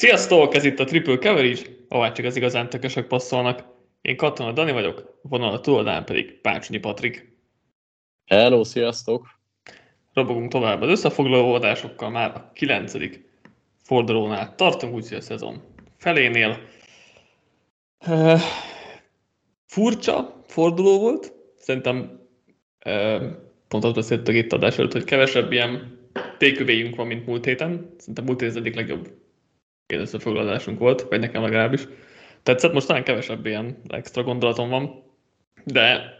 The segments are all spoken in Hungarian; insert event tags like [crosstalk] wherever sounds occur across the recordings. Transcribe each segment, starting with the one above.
Sziasztok, ez itt a Triple Coverage, ahová csak az igazán tökösök passzolnak. Én Katona Dani vagyok, vonal a túloldán pedig Pácsnyi Patrik. Hello, sziasztok! Robogunk tovább az összefoglaló adásokkal már a kilencedik fordulónál tartunk, úgyhogy a szezon felénél. Uh, furcsa forduló volt, szerintem uh, pont azt beszéltük itt adás előtt, hogy kevesebb ilyen tékövéjünk van, mint múlt héten. Szerintem múlt héten egyik legjobb ilyen összefoglalásunk volt, vagy nekem legalábbis. Tetszett, most talán kevesebb ilyen extra gondolatom van, de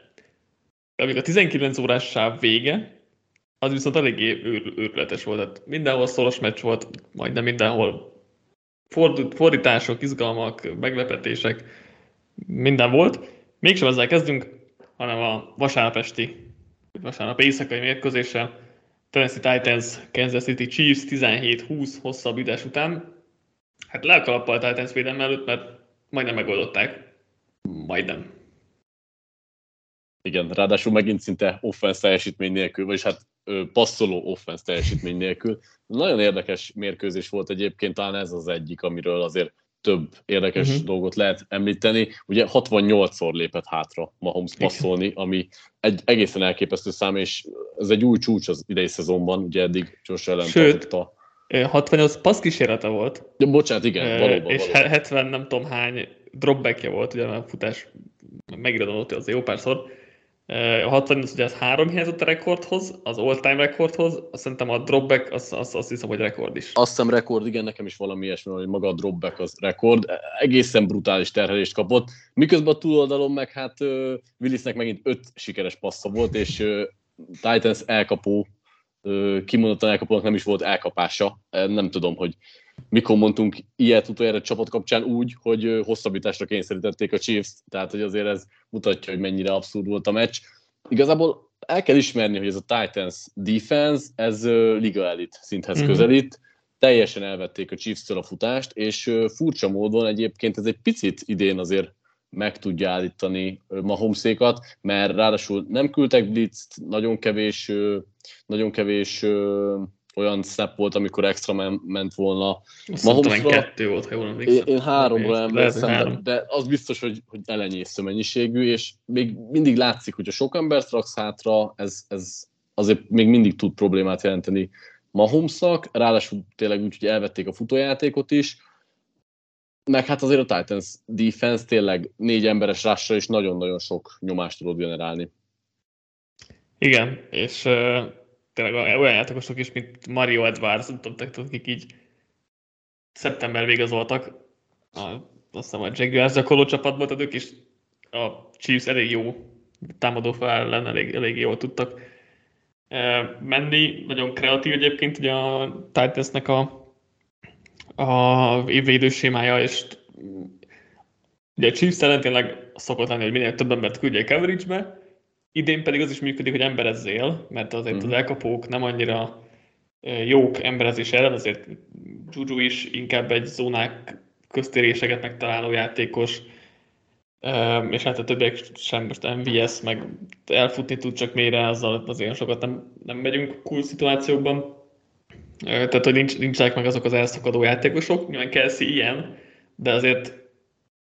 amíg a 19 órás sáv vége, az viszont eléggé őr, őrületes volt. Tehát mindenhol szoros meccs volt, majdnem mindenhol fordult, fordítások, izgalmak, meglepetések, minden volt. Mégsem ezzel kezdünk, hanem a vasárnap esti, vasárnap éjszakai mérkőzéssel. Tennessee Titans, Kansas City Chiefs 17-20 hosszabb idás után. Hát le a kalappal a Titans védelme előtt, mert majdnem megoldották. Majdnem. Igen, ráadásul megint szinte offense teljesítmény nélkül, vagyis hát passzoló offense teljesítmény nélkül. Nagyon érdekes mérkőzés volt egyébként, talán ez az egyik, amiről azért több érdekes uh-huh. dolgot lehet említeni. Ugye 68-szor lépett hátra Mahomes passzolni, ami egy egészen elképesztő szám, és ez egy új csúcs az idei szezonban, ugye eddig Josh ellen Sőt, tartotta. 68 passz kísérlete volt. Ja, bocsánat, igen, valóban. És valóban. 70 nem tudom hány dropbackje volt, ugye a futás megirodott azért jó párszor. A 68 ugye ez három hiányzott a rekordhoz, az all-time rekordhoz, azt szerintem a dropback, az, az, azt hiszem, hogy rekord is. Azt hiszem rekord, igen, nekem is valami ilyesmi, hogy maga a dropback az rekord. Egészen brutális terhelést kapott. Miközben a túloldalon meg hát Willisnek megint öt sikeres passza volt, és Titans elkapó, kimondottan elkapónak nem is volt elkapása. Nem tudom, hogy mikor mondtunk ilyet utoljára a csapat kapcsán úgy, hogy hosszabbításra kényszerítették a Chiefs, tehát hogy azért ez mutatja, hogy mennyire abszurd volt a meccs. Igazából el kell ismerni, hogy ez a Titans defense, ez liga elit szinthez mm-hmm. közelít, teljesen elvették a Chiefs-től a futást, és furcsa módon egyébként ez egy picit idén azért meg tudja állítani Mahomszékat, mert ráadásul nem küldtek blitzt, nagyon kevés, nagyon kevés olyan snap volt, amikor extra men- ment volna. Mahomesra, kettő volt, ha jól emlékszem. Én, én háromra emlékszem, de, de az biztos, hogy, hogy elenyésző mennyiségű, és még mindig látszik, hogy a sok embert raksz hátra, ez, ez azért még mindig tud problémát jelenteni Mahomszak, ráadásul tényleg úgy, hogy elvették a futójátékot is, meg hát azért a Titans defense tényleg négy emberes rásra is nagyon-nagyon sok nyomást tudod generálni. Igen, és tényleg olyan játékosok is, mint Mario Edwards, nem tudom, akik így szeptember végazoltak, a, azt hiszem a Jaguars gyakorló csapatban, tehát ők is a Chiefs elég jó támadó fel ellen elég, elég jól tudtak menni. Nagyon kreatív egyébként ugye a Titansnek a, a évvédő sémája, és ugye a Chiefs ellen tényleg szokott lenni, hogy minél több embert küldje coverage-be, Idén pedig az is működik, hogy emberezzél, mert azért mm. az elkapók nem annyira jók emberezés ellen, azért Juju is inkább egy zónák köztéréseket megtaláló játékos, és hát a többiek sem most MVS, meg elfutni tud csak mélyre, azzal azért sokat nem, nem megyünk cool szituációkban. Tehát, hogy nincs, nincsenek meg azok az elszakadó játékosok, nyilván Kelsey ilyen, de azért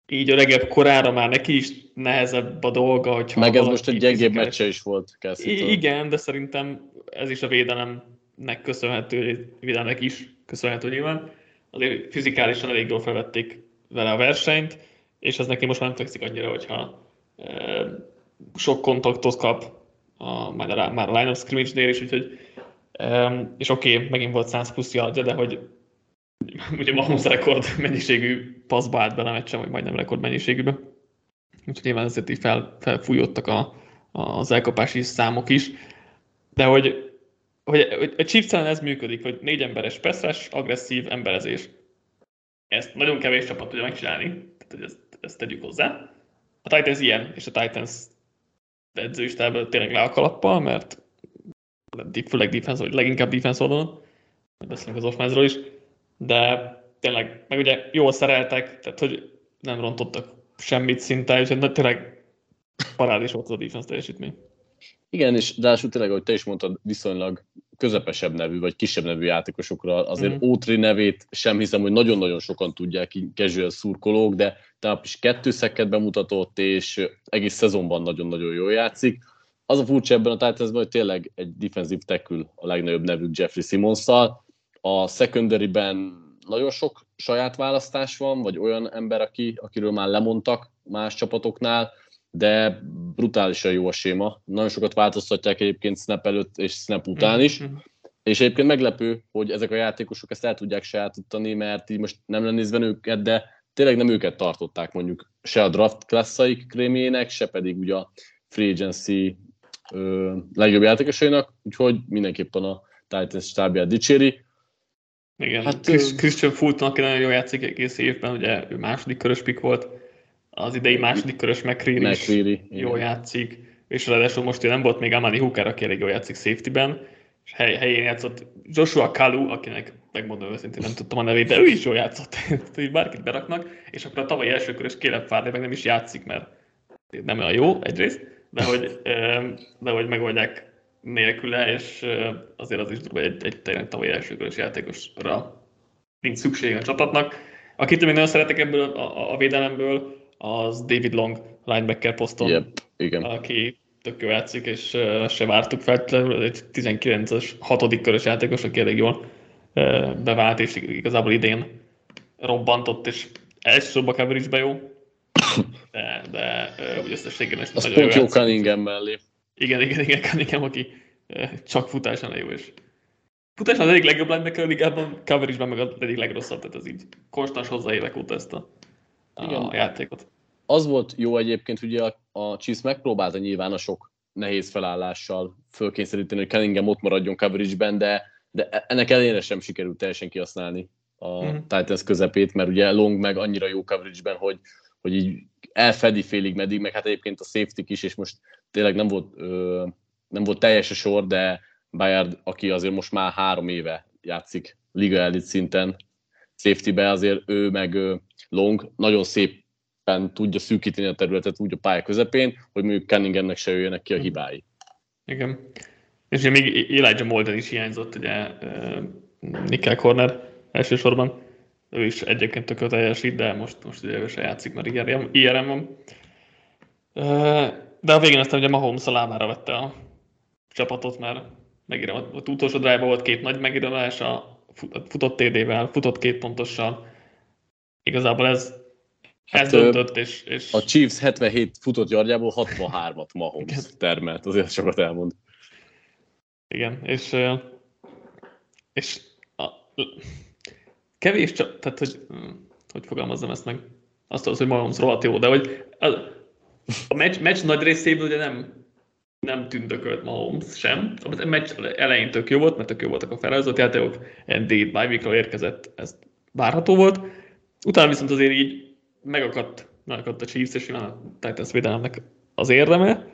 így öregebb korára már neki is nehezebb a dolga, hogy Meg ez most egy gyengébb meccse is volt. I- igen, de szerintem ez is a védelemnek köszönhető, védelemnek is köszönhető nyilván. Azért fizikálisan elég jól felvették vele a versenyt, és ez neki most már nem fekszik annyira, hogyha e, sok kontaktot kap a, már, a, már a line of scrimmage-nél is, úgyhogy és oké, okay, megint volt 100 plusz yardja, de hogy ugye Mahomes rekord mennyiségű passzba állt bele meccsen, vagy majdnem rekord mennyiségűbe. Úgyhogy nyilván ezért így fel, felfújódtak a, az elkapási számok is. De hogy, hogy, hogy a Chiefs ez működik, hogy négy emberes peszres, agresszív emberezés. Ezt nagyon kevés csapat tudja megcsinálni, tehát hogy ezt, ezt tegyük hozzá. A Titans ilyen, és a Titans edzőistából tényleg le a kalappal, mert főleg defense, vagy leginkább defense oldalon, beszélünk az offense is, de tényleg, meg ugye jól szereltek, tehát hogy nem rontottak semmit szinte, és tényleg parádés volt az a defense teljesítmény. Igen, és ráadásul tényleg, ahogy te is mondtad, viszonylag közepesebb nevű, vagy kisebb nevű játékosokra. Azért mm. Ótri nevét sem hiszem, hogy nagyon-nagyon sokan tudják casual szurkolók, de tehát is kettő szekket bemutatott, és egész szezonban nagyon-nagyon jól játszik. Az a furcsa ebben a titans hogy tényleg egy defensive tackle a legnagyobb nevű Jeffrey simmons A secondary-ben nagyon sok saját választás van, vagy olyan ember, aki, akiről már lemondtak más csapatoknál, de brutálisan jó a séma. Nagyon sokat változtatják egyébként snap előtt és snap után is. Mm-hmm. És egyébként meglepő, hogy ezek a játékosok ezt el tudják sajátítani, mert így most nem lenézve őket, de tényleg nem őket tartották mondjuk se a draft klasszaik krémjének, se pedig ugye a free agency ö, legjobb játékosainak, úgyhogy mindenképpen a Titans stábját dicséri. Igen, hát, Chris, Christian Fulton, aki nagyon jól játszik egész évben, ugye ő második körös pik volt, az idei második körös McCreary is jól játszik, és ráadásul most nem volt még Amani Hooker, aki elég jól játszik safety-ben, és hely, helyén játszott Joshua Kalu, akinek megmondom őszintén nem tudtam a nevét, de ő is jól játszott, [laughs] hogy bárkit beraknak, és akkor a tavalyi első körös Caleb Farley meg nem is játszik, mert nem olyan jó egyrészt, de hogy, de hogy megoldják nélküle, és azért az is durva egy, egy tényleg tavalyi elsőkörös játékosra nincs szükség a csapatnak. Akit még nagyon szeretek ebből a, a, védelemből, az David Long linebacker poszton, yep, igen. aki tök jó játszik, és uh, se vártuk feltétlenül, egy 19-es, hatodik körös játékos, aki elég jól uh, bevált, és igazából idén robbantott, és elsősorban coverage jó, de, de úgy összességében is nagyon pont jó Cunningham mellé. Igen, igen, igen, Cunningham, aki csak futáson jó, és futásán az egyik legjobb linebacker a ligában, coverage-ben meg az egyik legrosszabb, tehát ez így konstans hozzá évek óta ezt a igen. a játékot. Az volt jó egyébként, hogy a, a Chiefs megpróbálta nyilván a sok nehéz felállással fölkényszeríteni, hogy Cunningham ott maradjon coverage-ben, de, de ennek ellenére sem sikerült teljesen kihasználni a mm. Titans közepét, mert ugye Long meg annyira jó coverage-ben, hogy, hogy így elfedi félig meddig, meg hát egyébként a safety is, és most tényleg nem volt, ö, nem volt teljes a sor, de Bayard, aki azért most már három éve játszik liga elit szinten, safety-be azért ő meg Long nagyon szépen tudja szűkíteni a területet úgy a pálya közepén, hogy mondjuk Cunninghamnek se jöjjenek ki a hibái. Igen. És ugye még Elijah Molden is hiányzott, ugye nickel corner elsősorban. Ő is egyébként tök teljesít, de most, most ugye ő se játszik, mert IRM van. De a végén aztán ugye Mahomes a lábára vette a csapatot, mert megírom, ott utolsó drive volt két nagy megíralása, futott TD-vel, futott két pontossal. Igazából ez, hát, ez döntött, és, és... A Chiefs 77 futott yardjából 63-at Mahomes termelt, azért sokat elmond. Igen, és, és a, kevés csak, tehát hogy, hogy fogalmazzam ezt meg, azt az, hogy Mahomes rohadt jó, de hogy a, a meccs, meccs nagy részéből ugye nem nem tündökölt Mahomes sem. A meccs elején tök jó volt, mert tök jó voltak a felelőzött játékok, Indeed, bye érkezett, ez várható volt. Utána viszont azért így megakadt, megakadt a Chiefs, és a Titans védelemnek az érdeme.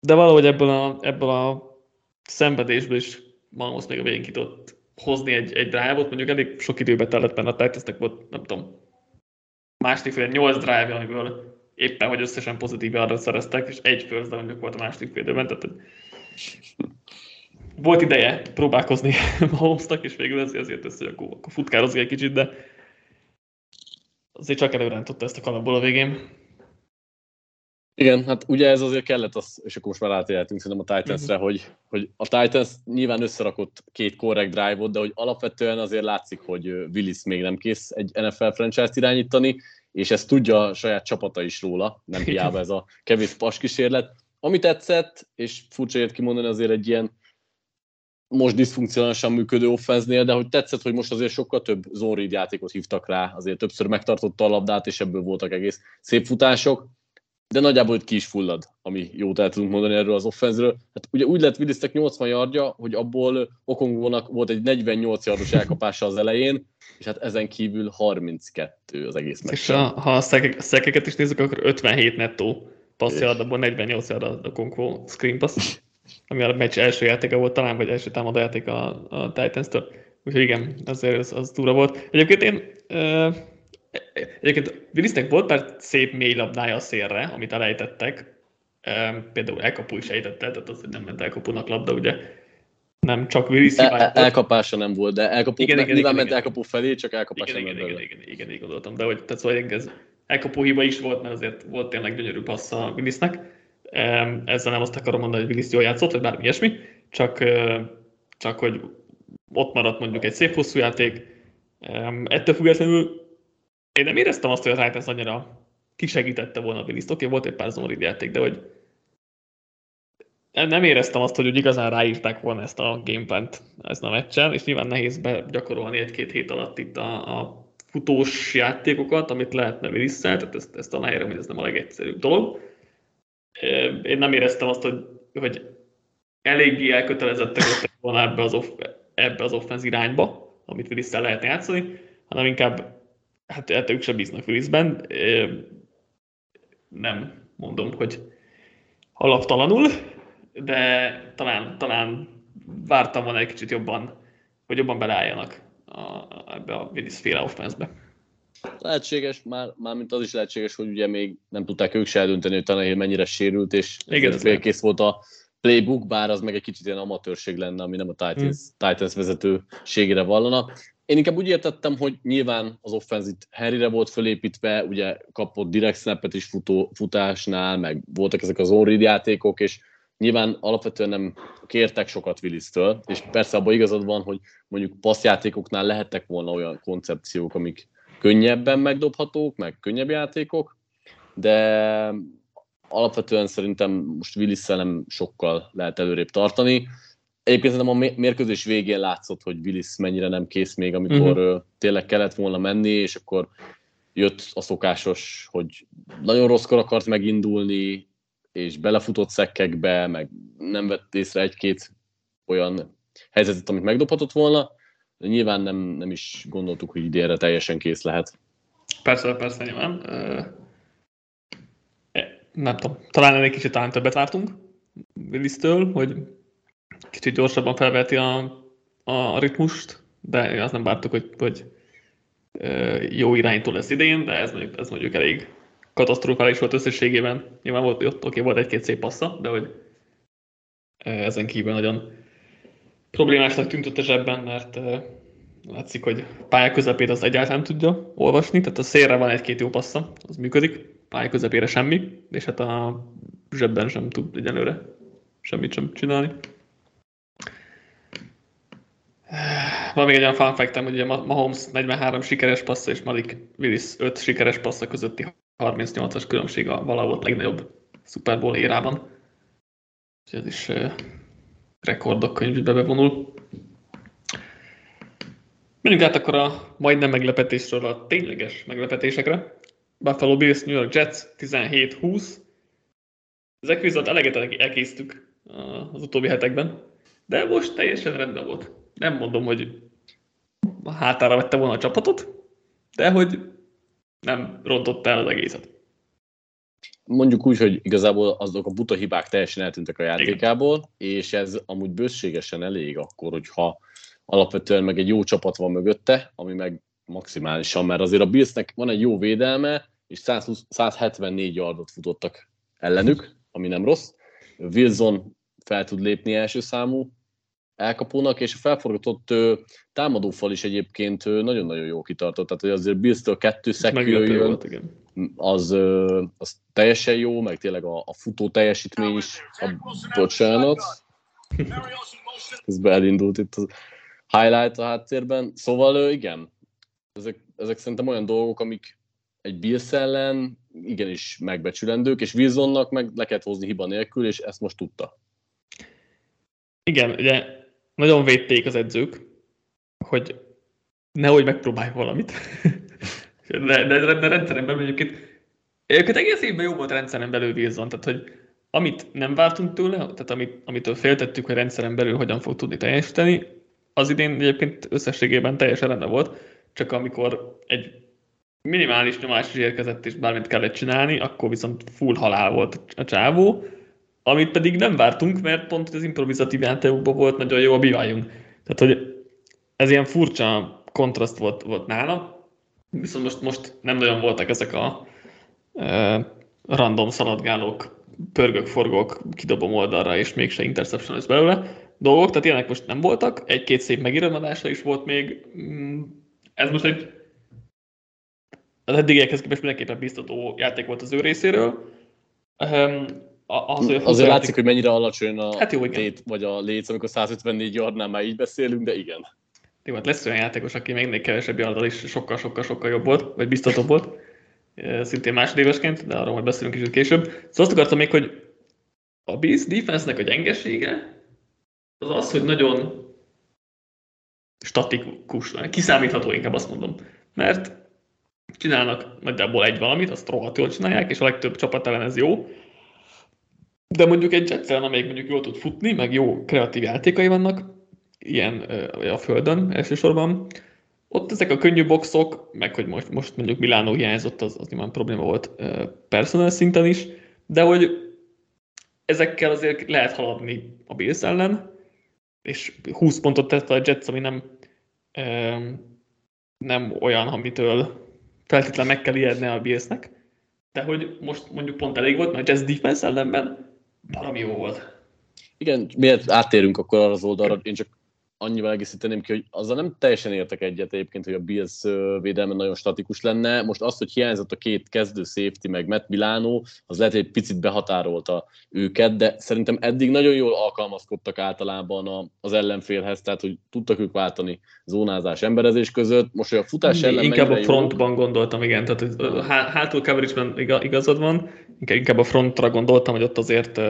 De valahogy ebből a, ebből a szenvedésből is Mahomes még a végén ki tudott hozni egy, egy drive-ot, mondjuk elég sok időbe tellett benne a Titansnek volt, nem tudom, másik fél, nyolc drive amiből éppen, hogy összesen pozitív adat szereztek, és egy first down volt a második félidőben, tehát volt ideje próbálkozni [laughs] Mahomesnak, és végül ezért, ezért össze, hogy akkor, akkor egy kicsit, de azért csak előrántotta ezt a kalapból a végén. Igen, hát ugye ez azért kellett, az, és akkor most már átélhetünk szerintem a Titans-re, mm-hmm. hogy, hogy a Titans nyilván összerakott két korrekt drive-ot, de hogy alapvetően azért látszik, hogy Willis még nem kész egy NFL franchise-t irányítani, és ezt tudja a saját csapata is róla, nem hiába ez a kevés pas kísérlet. Ami tetszett, és furcsa ért kimondani azért egy ilyen most diszfunkcionálisan működő offenznél, de hogy tetszett, hogy most azért sokkal több zone játékot hívtak rá, azért többször megtartotta a labdát, és ebből voltak egész szép futások, de nagyjából itt ki is fullad, ami jót el tudunk mondani erről az offenzről. Hát ugye úgy lett Willisnek 80 yardja, hogy abból Okongónak volt egy 48 yardos elkapása az elején, és hát ezen kívül 32 az egész meccs. És a, ha a szekeket is nézzük, akkor 57 nettó passzjard, abból 48 yard a Okonkwo screen pass, ami a meccs első játéka volt talán, vagy első támadó játék a, a Titans-től. Úgyhogy igen, azért az, az túra volt. Egyébként én uh, Egyébként Willisnek volt már szép mély labdája a szélre, amit elejtettek. Például elkapu is ejtette, tehát az, hogy nem ment elkapunak labda, ugye. Nem, csak Willis el, el, elkapása nem volt, de elkapó, Igen, igen, igen, igen, ment igen. elkapó felé, csak elkapás igen, nem igen, igen, bele. igen, igen, így gondoltam, de hogy tehát szóval ez elkapó hiba is volt, mert azért volt tényleg gyönyörű passz a Willisnek. Ezzel nem azt akarom mondani, hogy Willis jól játszott, vagy bármi ilyesmi, csak, csak hogy ott maradt mondjuk egy szép hosszú játék. Ettől függetlenül én nem éreztem azt, hogy a Titans annyira kisegítette volna a Willis-t. Oké, volt egy pár zomorít játék, de hogy nem éreztem azt, hogy úgy igazán ráírták volna ezt a gameplant ezen a meccsen, és nyilván nehéz begyakorolni egy-két hét alatt itt a, a futós játékokat, amit lehetne willis tehát ezt, ezt aláírom, hogy ez nem a legegyszerűbb dolog. Én nem éreztem azt, hogy, hogy eléggé elkötelezettek volna ebbe az, off, ebbe az offense irányba, amit willis lehet játszani, hanem inkább, hát, hát ők sem bíznak Willisben. Nem mondom, hogy alaptalanul, de talán, talán vártam volna egy kicsit jobban, hogy jobban beleálljanak a, ebbe a Willis féle offense-be. Lehetséges, már, már mint az is lehetséges, hogy ugye még nem tudták ők se eldönteni, hogy Tannehill mennyire sérült, és Igen, félkész volt a playbook, bár az meg egy kicsit ilyen amatőrség lenne, ami nem a Titans, hmm. Titans vezetőségére vallana. Én inkább úgy értettem, hogy nyilván az offenzit Harryre volt fölépítve, ugye kapott direkt snappet is futó, futásnál, meg voltak ezek az on játékok, és nyilván alapvetően nem kértek sokat Willis-től, és persze abban igazad van, hogy mondjuk passzjátékoknál lehettek volna olyan koncepciók, amik könnyebben megdobhatók, meg könnyebb játékok, de alapvetően szerintem most willis nem sokkal lehet előrébb tartani. Egyébként szerintem a mérkőzés végén látszott, hogy Willis mennyire nem kész még, amikor uh-huh. tényleg kellett volna menni, és akkor jött a szokásos, hogy nagyon rosszkor akart megindulni, és belefutott szekkekbe, meg nem vett észre egy-két olyan helyzetet, amit megdobhatott volna, de nyilván nem, nem is gondoltuk, hogy idénre teljesen kész lehet. Persze, persze, nyilván. Nem tudom, talán egy kicsit talán többet vártunk Willis-től, hogy kicsit gyorsabban felveti a, a ritmust, de azt nem vártuk, hogy, hogy jó iránytól lesz idén, de ez mondjuk, ez mondjuk elég katasztrofális volt összességében. Nyilván volt, ott, oké, volt egy-két szép passza, de hogy ezen kívül nagyon problémásnak tűnt zsebben, mert látszik, hogy pálya közepét az egyáltalán tudja olvasni, tehát a szélre van egy-két jó passza, az működik, pálya közepére semmi, és hát a zsebben sem tud egyelőre semmit sem csinálni. Van még egy olyan fun fact hogy ugye Mahomes 43 sikeres passza és Malik Willis 5 sikeres passza közötti 38-as különbség a valahol legnagyobb Super Bowl érában. Úgyhogy ez is uh, rekordok könyvbe bevonul. Menjünk át akkor a majdnem meglepetésről a tényleges meglepetésekre. Buffalo Bills, New York Jets 17-20. Ezek viszont eleget elkésztük az utóbbi hetekben, de most teljesen rendben volt. Nem mondom, hogy hátára vette volna a csapatot, de hogy nem rontott el az egészet. Mondjuk úgy, hogy igazából azok a buta hibák teljesen eltűntek a játékából, Igen. és ez amúgy bőségesen elég akkor, hogyha alapvetően meg egy jó csapat van mögötte, ami meg maximálisan, mert azért a Billsnek van egy jó védelme, és 120, 174 yardot futottak ellenük, ami nem rossz. Wilson fel tud lépni első számú elkapónak, és a felforgatott támadófal is egyébként nagyon-nagyon jó kitartott. Tehát hogy azért Bills-től kettő szekül az, ö, az teljesen jó, meg tényleg a, a futó teljesítmény is. A, bocsánat. Ez elindult itt az highlight a háttérben. Szóval igen, ezek, ezek szerintem olyan dolgok, amik egy Bills ellen igenis megbecsülendők, és Wilsonnak meg le kellett hozni hiba nélkül, és ezt most tudta. Igen, ugye nagyon védték az edzők, hogy nehogy megpróbálj valamit. [laughs] de, de, de, rendszeren belül egyébként, egyébként egész évben jó volt rendszeren belül Wilson, tehát hogy amit nem vártunk tőle, tehát amit, amitől féltettük, hogy rendszeren belül hogyan fog tudni teljesíteni, az idén egyébként összességében teljesen rendben volt, csak amikor egy minimális nyomás is érkezett, és bármit kellett csinálni, akkor viszont full halál volt a csávó, amit pedig nem vártunk, mert pont az improvizatív játékokban volt nagyon jó a bivájunk. Tehát, hogy ez ilyen furcsa kontraszt volt, volt nála, viszont most, most nem nagyon voltak ezek a e, random szaladgálók, pörgök, forgok, kidobom oldalra, és mégse interception lesz belőle. dolgok, tehát ilyenek most nem voltak, egy-két szép megíromadása is volt még. Mm, ez most egy az eddigiekhez képest mindenképpen biztató játék volt az ő részéről. Az, hogy Azért látszik, hogy mennyire alacsony a hát jó, tét, vagy a léc, amikor 154 yardnál már így beszélünk, de igen. Jó, hát lesz olyan játékos, aki még még kevesebb yarddal is sokkal-sokkal-sokkal jobb volt, vagy biztatóbb volt, szintén másodévesként, de arról majd beszélünk kicsit később. Szóval azt akartam még, hogy a Bills defense-nek a gyengesége az az, hogy nagyon statikus, kiszámítható inkább azt mondom. Mert csinálnak nagyjából egy valamit, azt rohadt jól csinálják, és a legtöbb csapat ellen ez jó. De mondjuk egy Jets amelyik mondjuk jól tud futni, meg jó kreatív játékai vannak, ilyen a földön elsősorban, ott ezek a könnyű boxok, meg hogy most, most mondjuk Milánó hiányzott, az, az nyilván probléma volt personal szinten is, de hogy ezekkel azért lehet haladni a Bills ellen, és 20 pontot tett a Jets, ami nem, nem olyan, amitől feltétlenül meg kell ijedni a Billsnek, de hogy most mondjuk pont elég volt, mert a Jazz defense ellenben valami jó volt. Igen, miért áttérünk akkor arra az oldalra, én csak annyival egészíteném ki, hogy azzal nem teljesen értek egyet egyébként, hogy a Bills védelme nagyon statikus lenne. Most az, hogy hiányzott a két kezdő safety, meg Matt Milano, az lehet, hogy egy picit behatárolta őket, de szerintem eddig nagyon jól alkalmazkodtak általában az ellenfélhez, tehát hogy tudtak ők váltani zónázás, emberezés között. Most, hogy a futás ellen Inkább a frontban jó... gondoltam, igen, tehát hátul coverage igazad van, inkább a frontra gondoltam, hogy ott azért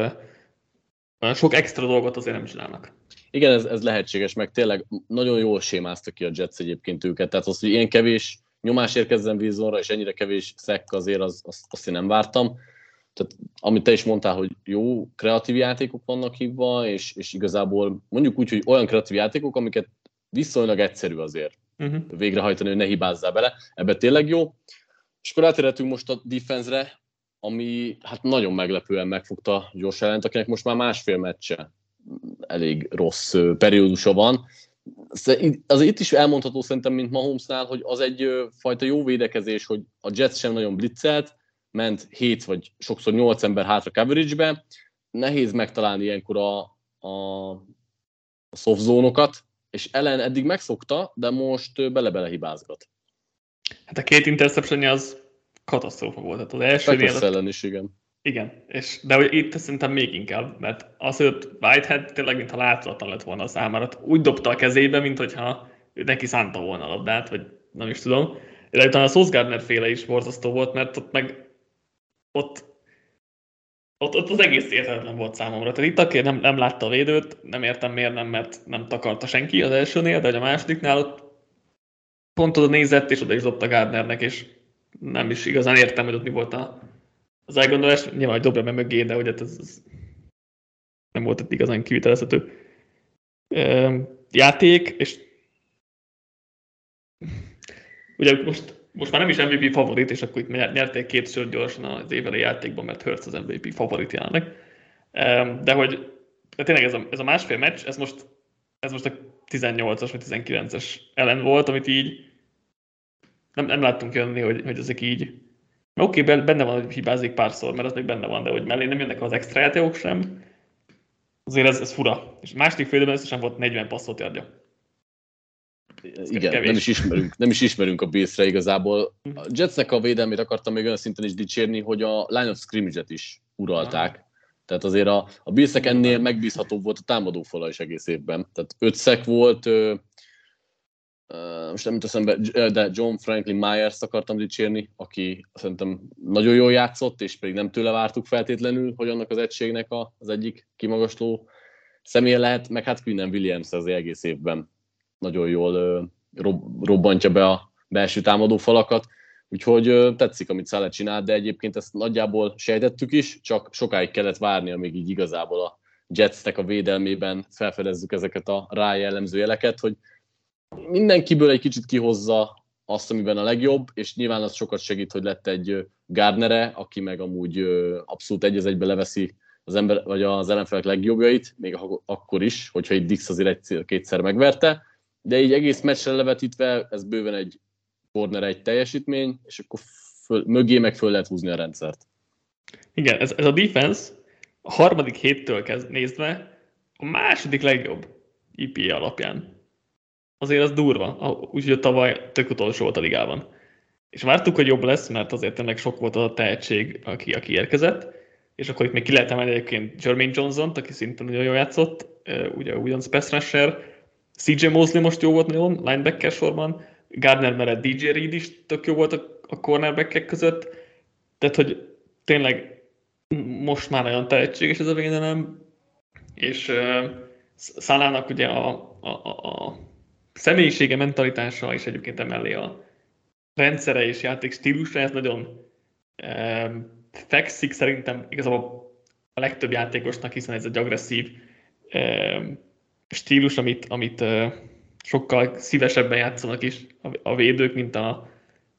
sok extra dolgot azért nem csinálnak. Igen, ez, ez lehetséges, meg tényleg nagyon jól sémázta ki a Jets egyébként őket, tehát az, hogy ilyen kevés nyomás érkezzen vízonra, és ennyire kevés szekk azért, az, azt, azt én nem vártam. Tehát amit te is mondtál, hogy jó kreatív játékok vannak hívva, és, és igazából mondjuk úgy, hogy olyan kreatív játékok, amiket viszonylag egyszerű azért uh-huh. végrehajtani, hogy ne hibázzál bele. Ebbe tényleg jó. És akkor átérhetünk most a defense-re, ami hát nagyon meglepően megfogta Josh Allen, akinek most már másfél meccse elég rossz periódusa van. Az itt is elmondható szerintem, mint Mahomesnál, hogy az egy fajta jó védekezés, hogy a Jets sem nagyon blitzelt, ment 7 vagy sokszor 8 ember hátra coverage-be, nehéz megtalálni ilyenkor a, a, a soft zónokat, és Ellen eddig megszokta, de most bele-bele hibázgat. Hát a két interception az katasztrófa volt. Tehát az első ellen is, igen. Igen, és, de hogy itt szerintem még inkább, mert az, hogy Whitehead tényleg mintha látszatlan lett volna a számára. Úgy dobta a kezébe, mint hogyha neki szánta volna a labdát, vagy nem is tudom. De utána a Sauce Gardner féle is borzasztó volt, mert ott meg ott, ott, ott az egész érthetetlen volt számomra. Tehát itt aki nem, nem látta a védőt, nem értem miért nem, mert nem takarta senki az elsőnél, de a másodiknál ott pont oda nézett, és oda is dobta Gardnernek, és nem is igazán értem, hogy ott mi volt a, az elgondolás, nyilván, hogy dobja meg mögé, de hogy hát ez, ez nem volt itt igazán kivitelezhető játék, és ugye most, most már nem is MVP favorit, és akkor itt nyerték két sört gyorsan az éveli játékban, mert Hurts az MVP favorit jelenleg. De hogy de tényleg ez a, ez a másfél meccs, ez most, ez most a 18-as vagy 19-es ellen volt, amit így nem, nem láttunk jönni, hogy, hogy ezek így Oké, okay, benne van, hogy hibázik párszor, mert az még benne van, de hogy mellé nem jönnek az extra játékok sem, azért ez, ez fura. És második félidőben összesen volt 40 passzot adja. Igen, nem is, ismerünk, nem is ismerünk a Bills-re igazából. A Jetsnek a védelmét akartam még olyan szinten is dicsérni, hogy a line of scrimmage-et is uralták. Aha. Tehát azért a, a Billsnek ennél megbízhatóbb volt a támadófala is egész évben. Tehát öt szek volt, most nem teszem be, de John Franklin Myers akartam dicsérni, aki szerintem nagyon jól játszott, és pedig nem tőle vártuk feltétlenül, hogy annak az egységnek az egyik kimagasló személye lehet, meg hát Quinnen Williams az egész évben nagyon jól robbantja be a belső támadó falakat, úgyhogy tetszik, amit Szállet csinált, de egyébként ezt nagyjából sejtettük is, csak sokáig kellett várni, amíg így igazából a Jetsnek a védelmében felfedezzük ezeket a rájellemző jeleket, hogy mindenkiből egy kicsit kihozza azt, amiben a legjobb, és nyilván az sokat segít, hogy lett egy Gardnere, aki meg amúgy abszolút egy egybe leveszi az ember, vagy az ellenfelek legjobbjait, még akkor is, hogyha itt Dix azért egyszer-kétszer megverte, de így egész meccsre levetítve ez bőven egy corner egy teljesítmény, és akkor föl, mögé meg föl lehet húzni a rendszert. Igen, ez, ez a defense a harmadik héttől kezd nézve a második legjobb IPA alapján. Azért az durva, úgyhogy tavaly tök utolsó volt a ligában. És vártuk, hogy jobb lesz, mert azért tényleg sok volt az a tehetség, aki, aki érkezett, és akkor itt még ki lehet emelni egyébként Jermaine Johnson, aki szintén nagyon jól játszott, ugye ugyanaz pass rusher, CJ Mosley most jó volt nagyon, linebacker sorban, Gardner mellett DJ Reed is tök jó volt a, a cornerbackek között, tehát hogy tényleg most már nagyon tehetséges ez a védelem, és uh, Szalának ugye a, a, a, a személyisége, mentalitása és egyébként emellé a rendszere és játék stílusra, ez nagyon um, fekszik szerintem igazából a legtöbb játékosnak, hiszen ez egy agresszív um, stílus, amit, amit uh, sokkal szívesebben játszanak is a, a védők, mint a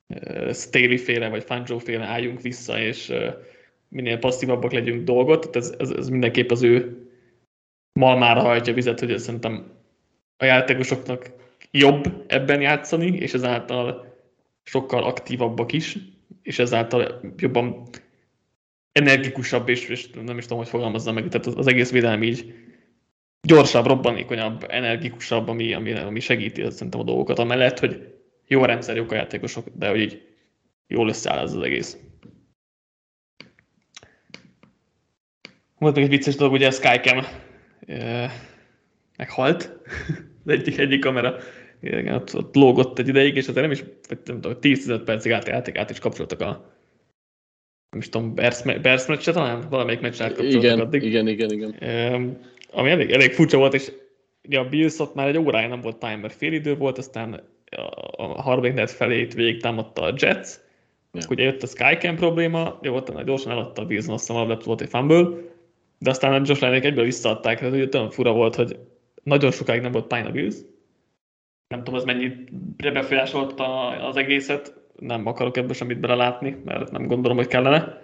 uh, Staley féle vagy Fangio féle álljunk vissza, és uh, minél passzívabbak legyünk dolgot. Tehát ez, ez, ez mindenképp az ő malmára hajtja vizet, hogy szerintem a játékosoknak jobb ebben játszani, és ezáltal sokkal aktívabbak is, és ezáltal jobban energikusabb, és, és nem is tudom, hogy fogalmazzam meg, tehát az, egész védelem így gyorsabb, robbanékonyabb, energikusabb, ami, ami, ami segíti azt szerintem a dolgokat, amellett, hogy jó a rendszer, jók a játékosok, de hogy így jól összeáll ez az egész. Volt még egy vicces dolog, ugye a Skycam e, meghalt, [laughs] az egyik, egyik kamera igen, ott, ott lógott egy ideig, és azért nem is, nem tudom, 10-15 percig át, át, át is kapcsoltak a nem is tudom, Bears, Bears meccse talán? Valamelyik meccse átkapcsoltak igen, addig. Igen, igen, igen. Um, ami elég, elég furcsa volt, és ugye a Bills ott már egy órája nem volt time, mert fél idő volt, aztán a harmadik net felét végig támadta a Jets, ja. ugye jött a Skycam probléma, jó, ott gyorsan eladta a Bills, azt hiszem, volt egy fumble, de aztán a Josh Lennék egyből visszaadták, tehát ugye olyan fura volt, hogy nagyon sokáig nem volt Pine a. Nem tudom, ez mennyire befolyásolta az egészet, nem akarok ebből semmit belelátni, mert nem gondolom, hogy kellene.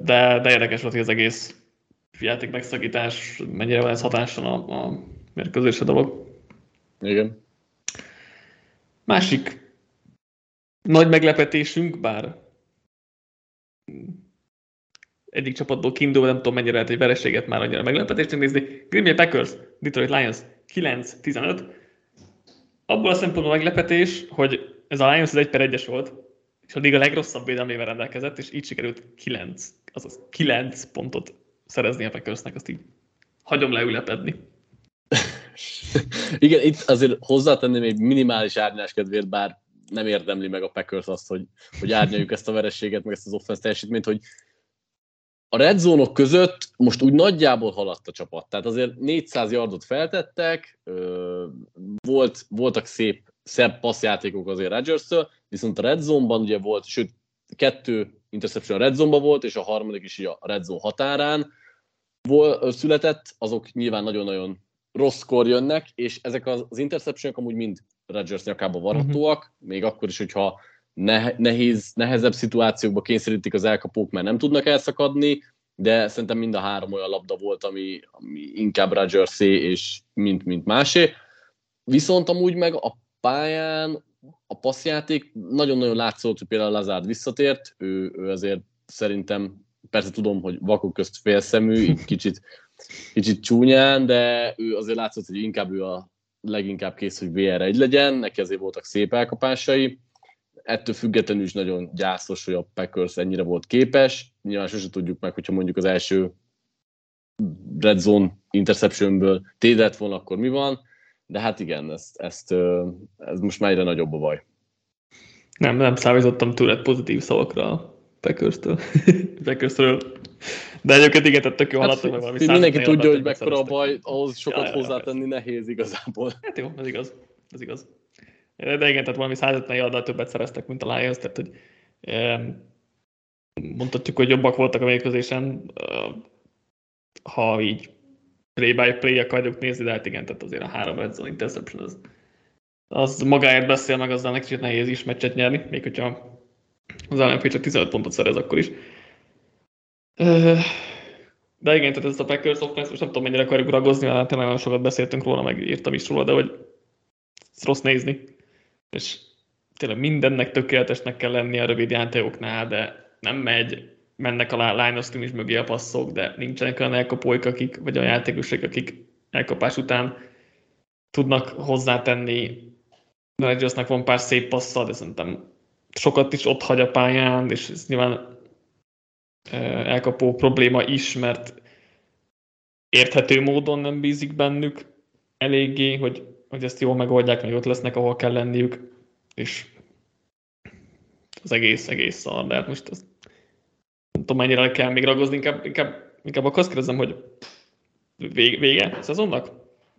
De, de érdekes volt, hogy az egész játék megszakítás, mennyire van ez hatással a, a mérkőzésre dolog. Igen. Másik nagy meglepetésünk, bár egyik csapatból kiindulva, nem tudom mennyire lehet egy vereséget már annyira meglepetésnek nézni. Green Bay Packers, Detroit Lions 9-15. Abból a szempontból meglepetés, hogy ez a Lions az 1 per 1-es volt, és a legrosszabb védelmével rendelkezett, és így sikerült 9, azaz 9 pontot szerezni a Packersnek, azt így hagyom leülepedni. [laughs] Igen, itt azért hozzátenném egy minimális árnyás kedvéért, bár nem érdemli meg a Packers azt, hogy, hogy árnyaljuk ezt a verességet, meg ezt az offense teljesítményt, hogy a red zone között most úgy nagyjából haladt a csapat. Tehát azért 400 yardot feltettek, volt, voltak szép, szebb passzjátékok azért rodgers viszont a red zone-ban ugye volt, sőt, kettő interception a red zone volt, és a harmadik is a red zone határán vol, született, azok nyilván nagyon-nagyon rosszkor jönnek, és ezek az, az interception amúgy mind Rodgers nyakába varhatóak, uh-huh. még akkor is, hogyha nehéz, nehezebb szituációkba kényszerítik az elkapók, mert nem tudnak elszakadni, de szerintem mind a három olyan labda volt, ami, ami inkább Rodgersé és mint, mint másé. Viszont amúgy meg a pályán a passzjáték nagyon-nagyon látszott, hogy például Lazard visszatért, ő, ő azért szerintem, persze tudom, hogy vakok közt félszemű, [laughs] kicsit, kicsit csúnyán, de ő azért látszott, hogy inkább ő a leginkább kész, hogy VR1 legyen, neki azért voltak szép elkapásai, ettől függetlenül is nagyon gyászos, hogy a Packers ennyire volt képes. Nyilván sose tudjuk meg, hogyha mondjuk az első red zone interceptionből tédett volna, akkor mi van. De hát igen, ezt, ezt, ez most már egyre nagyobb a baj. Nem, nem számítottam túl pozitív szavakra a Packers-től. [laughs] Packers-ről. De egyébként igen, tehát tök jó hát, meg valami Mindenki tudja, hogy mekkora a baj, ahhoz sokat ja, hozzátenni nehéz igazából. Hát jó, ez igaz. Ez igaz. De igen, tehát valami 150 yarddal többet szereztek, mint a Lions, tehát hogy mondhatjuk, hogy jobbak voltak a mérkőzésen, ha így play by play akarjuk nézni, de hát igen, tehát azért a három red zone interception az, az magáért beszél, meg azzal neki nehéz is meccset nyerni, még hogyha az ellenfél csak 15 pontot szerez akkor is. De igen, tehát ez a Packers offense, most nem tudom mennyire akarjuk ragozni, mert tényleg nagyon sokat beszéltünk róla, meg írtam is róla, de hogy rossz nézni és tényleg mindennek tökéletesnek kell lenni a rövid játékoknál, de nem megy, mennek a line of is mögé a passzok, de nincsenek olyan elkapóik, akik, vagy a játékosok, akik elkapás után tudnak hozzátenni. Rodgersnek van pár szép passza, de szerintem sokat is ott hagy a pályán, és ez nyilván elkapó probléma is, mert érthető módon nem bízik bennük eléggé, hogy, hogy ezt jól megoldják, meg ott lesznek, ahol kell lenniük, és az egész, egész szar, de hát most az, nem tudom, mennyire kell még ragozni, inkább, inkább, inkább akkor azt kérdezem, hogy vége, vége a szezonnak?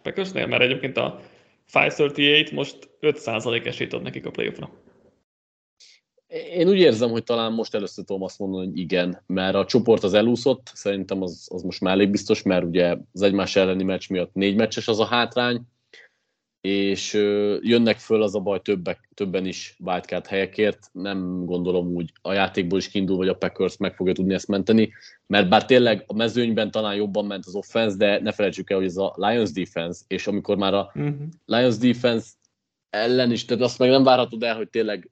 Packersnél? Mert egyébként a 538 most 5% esélyt ad nekik a playoffra. Én úgy érzem, hogy talán most először tudom azt mondani, hogy igen, mert a csoport az elúszott, szerintem az, az most már elég biztos, mert ugye az egymás elleni meccs miatt négy meccses az a hátrány, és jönnek föl az a baj többek, többen is wildcard helyekért, nem gondolom úgy a játékból is kiindul, vagy a Packers meg fogja tudni ezt menteni, mert bár tényleg a mezőnyben talán jobban ment az offense, de ne felejtsük el, hogy ez a Lions defense, és amikor már a uh-huh. Lions defense ellen is, tehát azt meg nem várhatod el, hogy tényleg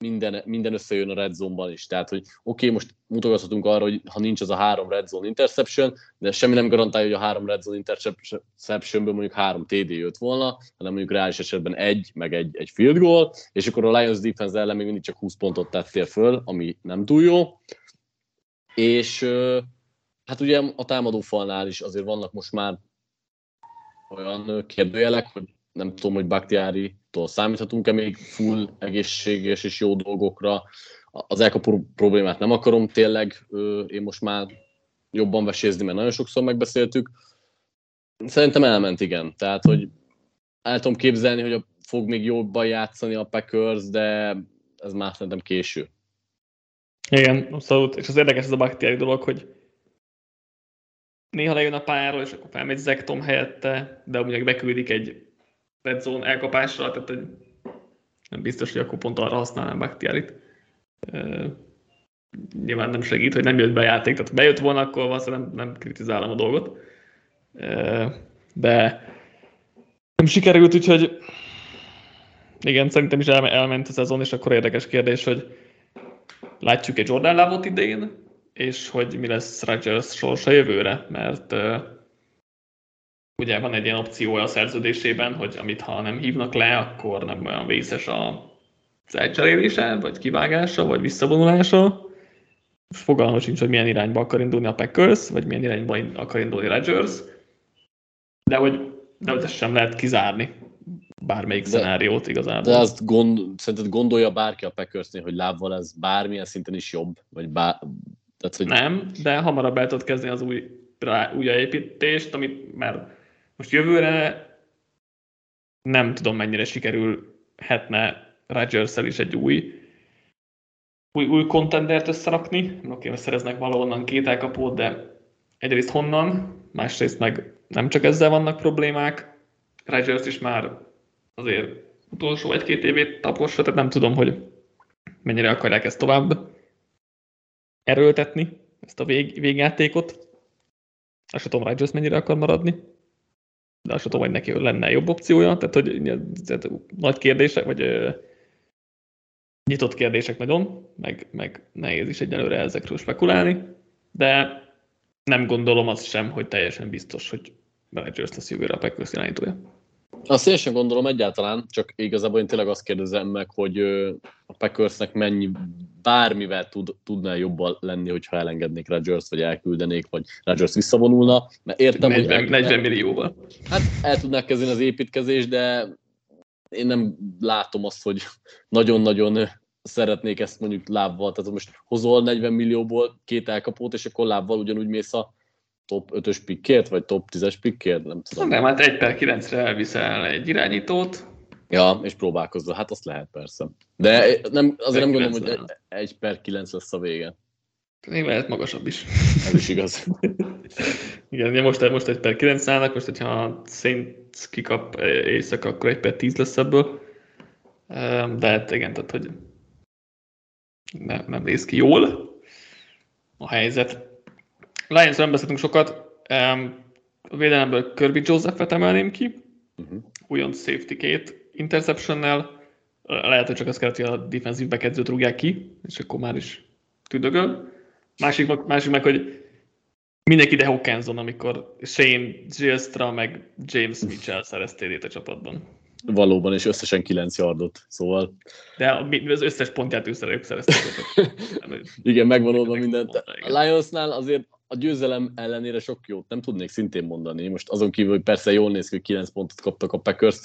minden, minden összejön a red zone-ban is. Tehát, hogy oké, okay, most mutogathatunk arra, hogy ha nincs az a három red zone interception, de semmi nem garantálja, hogy a három red zone interceptionből mondjuk három TD jött volna, hanem mondjuk reális esetben egy, meg egy, egy field goal, és akkor a Lions defense ellen még mindig csak 20 pontot tettél föl, ami nem túl jó. És hát ugye a támadó falnál is azért vannak most már olyan kérdőjelek, hogy nem tudom, hogy Bakhtiári-tól számíthatunk-e még full egészséges és jó dolgokra. Az elkapó problémát nem akarom tényleg én most már jobban vesézni, mert nagyon sokszor megbeszéltük. Szerintem elment, igen. Tehát, hogy el tudom képzelni, hogy fog még jobban játszani a Packers, de ez már szerintem késő. Igen, abszolút. És az érdekes ez a Bakhtiári dolog, hogy néha lejön a pályáról, és akkor felmegy Zektom helyette, de úgy beküldik egy red zone elkapásra, tehát egy, nem biztos, hogy akkor pont arra használnám Bakhtiarit. Uh, nyilván nem segít, hogy nem jött be a játék, tehát bejött volna, akkor valószínűleg nem, nem kritizálom a dolgot. De nem sikerült, úgyhogy igen, szerintem is el, elment a szezon, és akkor érdekes kérdés, hogy látjuk egy Jordan Lávot idején, és hogy mi lesz Rodgers sorsa jövőre, mert uh, ugye van egy ilyen opció a szerződésében, hogy amit ha nem hívnak le, akkor nem olyan vészes a az elcserélése, vagy kivágása, vagy visszavonulása. Fogalmam sincs, hogy milyen irányba akar indulni a Packers, vagy milyen irányba akar indulni Rodgers, de hogy, de hogy ezt sem lehet kizárni bármelyik de, szenáriót igazából. De azt gond, szerinted gondolja bárki a Packersnél, hogy lábval ez bármilyen szinten is jobb? Vagy bár, tehát, hogy... Nem, de hamarabb el tudod kezdeni az új, rá, új építést, amit már most jövőre nem tudom, mennyire sikerülhetne rodgers is egy új új, új contendert összerakni. Oké, szereznek valahonnan két elkapót, de egyrészt honnan, másrészt meg nem csak ezzel vannak problémák. Rodgers is már azért utolsó egy-két évét taposra, tehát nem tudom, hogy mennyire akarják ezt tovább erőltetni, ezt a vég, végjátékot. Azt tudom, Rodgers mennyire akar maradni de azt tudom, hogy neki lenne jobb opciója, tehát hogy tehát nagy kérdések, vagy ö, nyitott kérdések nagyon, meg, meg nehéz is egyelőre ezekről spekulálni, de nem gondolom azt sem, hogy teljesen biztos, hogy Rodgers lesz jövőre a Packers irányítója. Azt én sem gondolom egyáltalán, csak igazából én tényleg azt kérdezem meg, hogy a Packersnek mennyi, bármivel tud, tudná jobban lenni, hogyha elengednék Rodgers, vagy elküldenék, vagy Rodgers visszavonulna. Mert értem, 40, hogy el, 40 millióval. Hát el tudnák kezdeni az építkezés, de én nem látom azt, hogy nagyon-nagyon szeretnék ezt mondjuk lábbal. Tehát most hozol 40 millióból két elkapót, és akkor lábbal ugyanúgy mész a top 5-ös pikkért, vagy top 10-es pikkért, nem tudom. Nem, hát 1 per 9-re elviszel egy irányítót. Ja, és próbálkozza, hát azt lehet persze. De nem, azért nem gondolom, hogy 1 per 9 lesz a vége. Még lehet magasabb is. Ez is igaz. [laughs] Igen, most, most egy per 9 állnak, most hogyha a Saints kikap éjszaka, akkor egy per 10 lesz ebből. De hát igen, tehát hogy nem, nem néz ki jól a helyzet. Lions nem beszéltünk sokat. A védelemből Kirby Joseph-et emelném ki, uh-huh. újon safety két interceptionnel. Lehet, hogy csak azt kellett, hogy a defensív bekedzőt rúgják ki, és akkor már is tüdögöl. Másik, másik meg, hogy mindenki de Hawkinson, amikor Shane Gilstra meg James Mitchell szereztél a csapatban. Valóban, és összesen 9 yardot, szóval... De az összes pontját ő szerezték. [laughs] Igen, megvan oldva mindent. A Lionsnál azért a győzelem ellenére sok jót nem tudnék szintén mondani. Most azon kívül, hogy persze jól néz ki, hogy 9 pontot kaptak a packers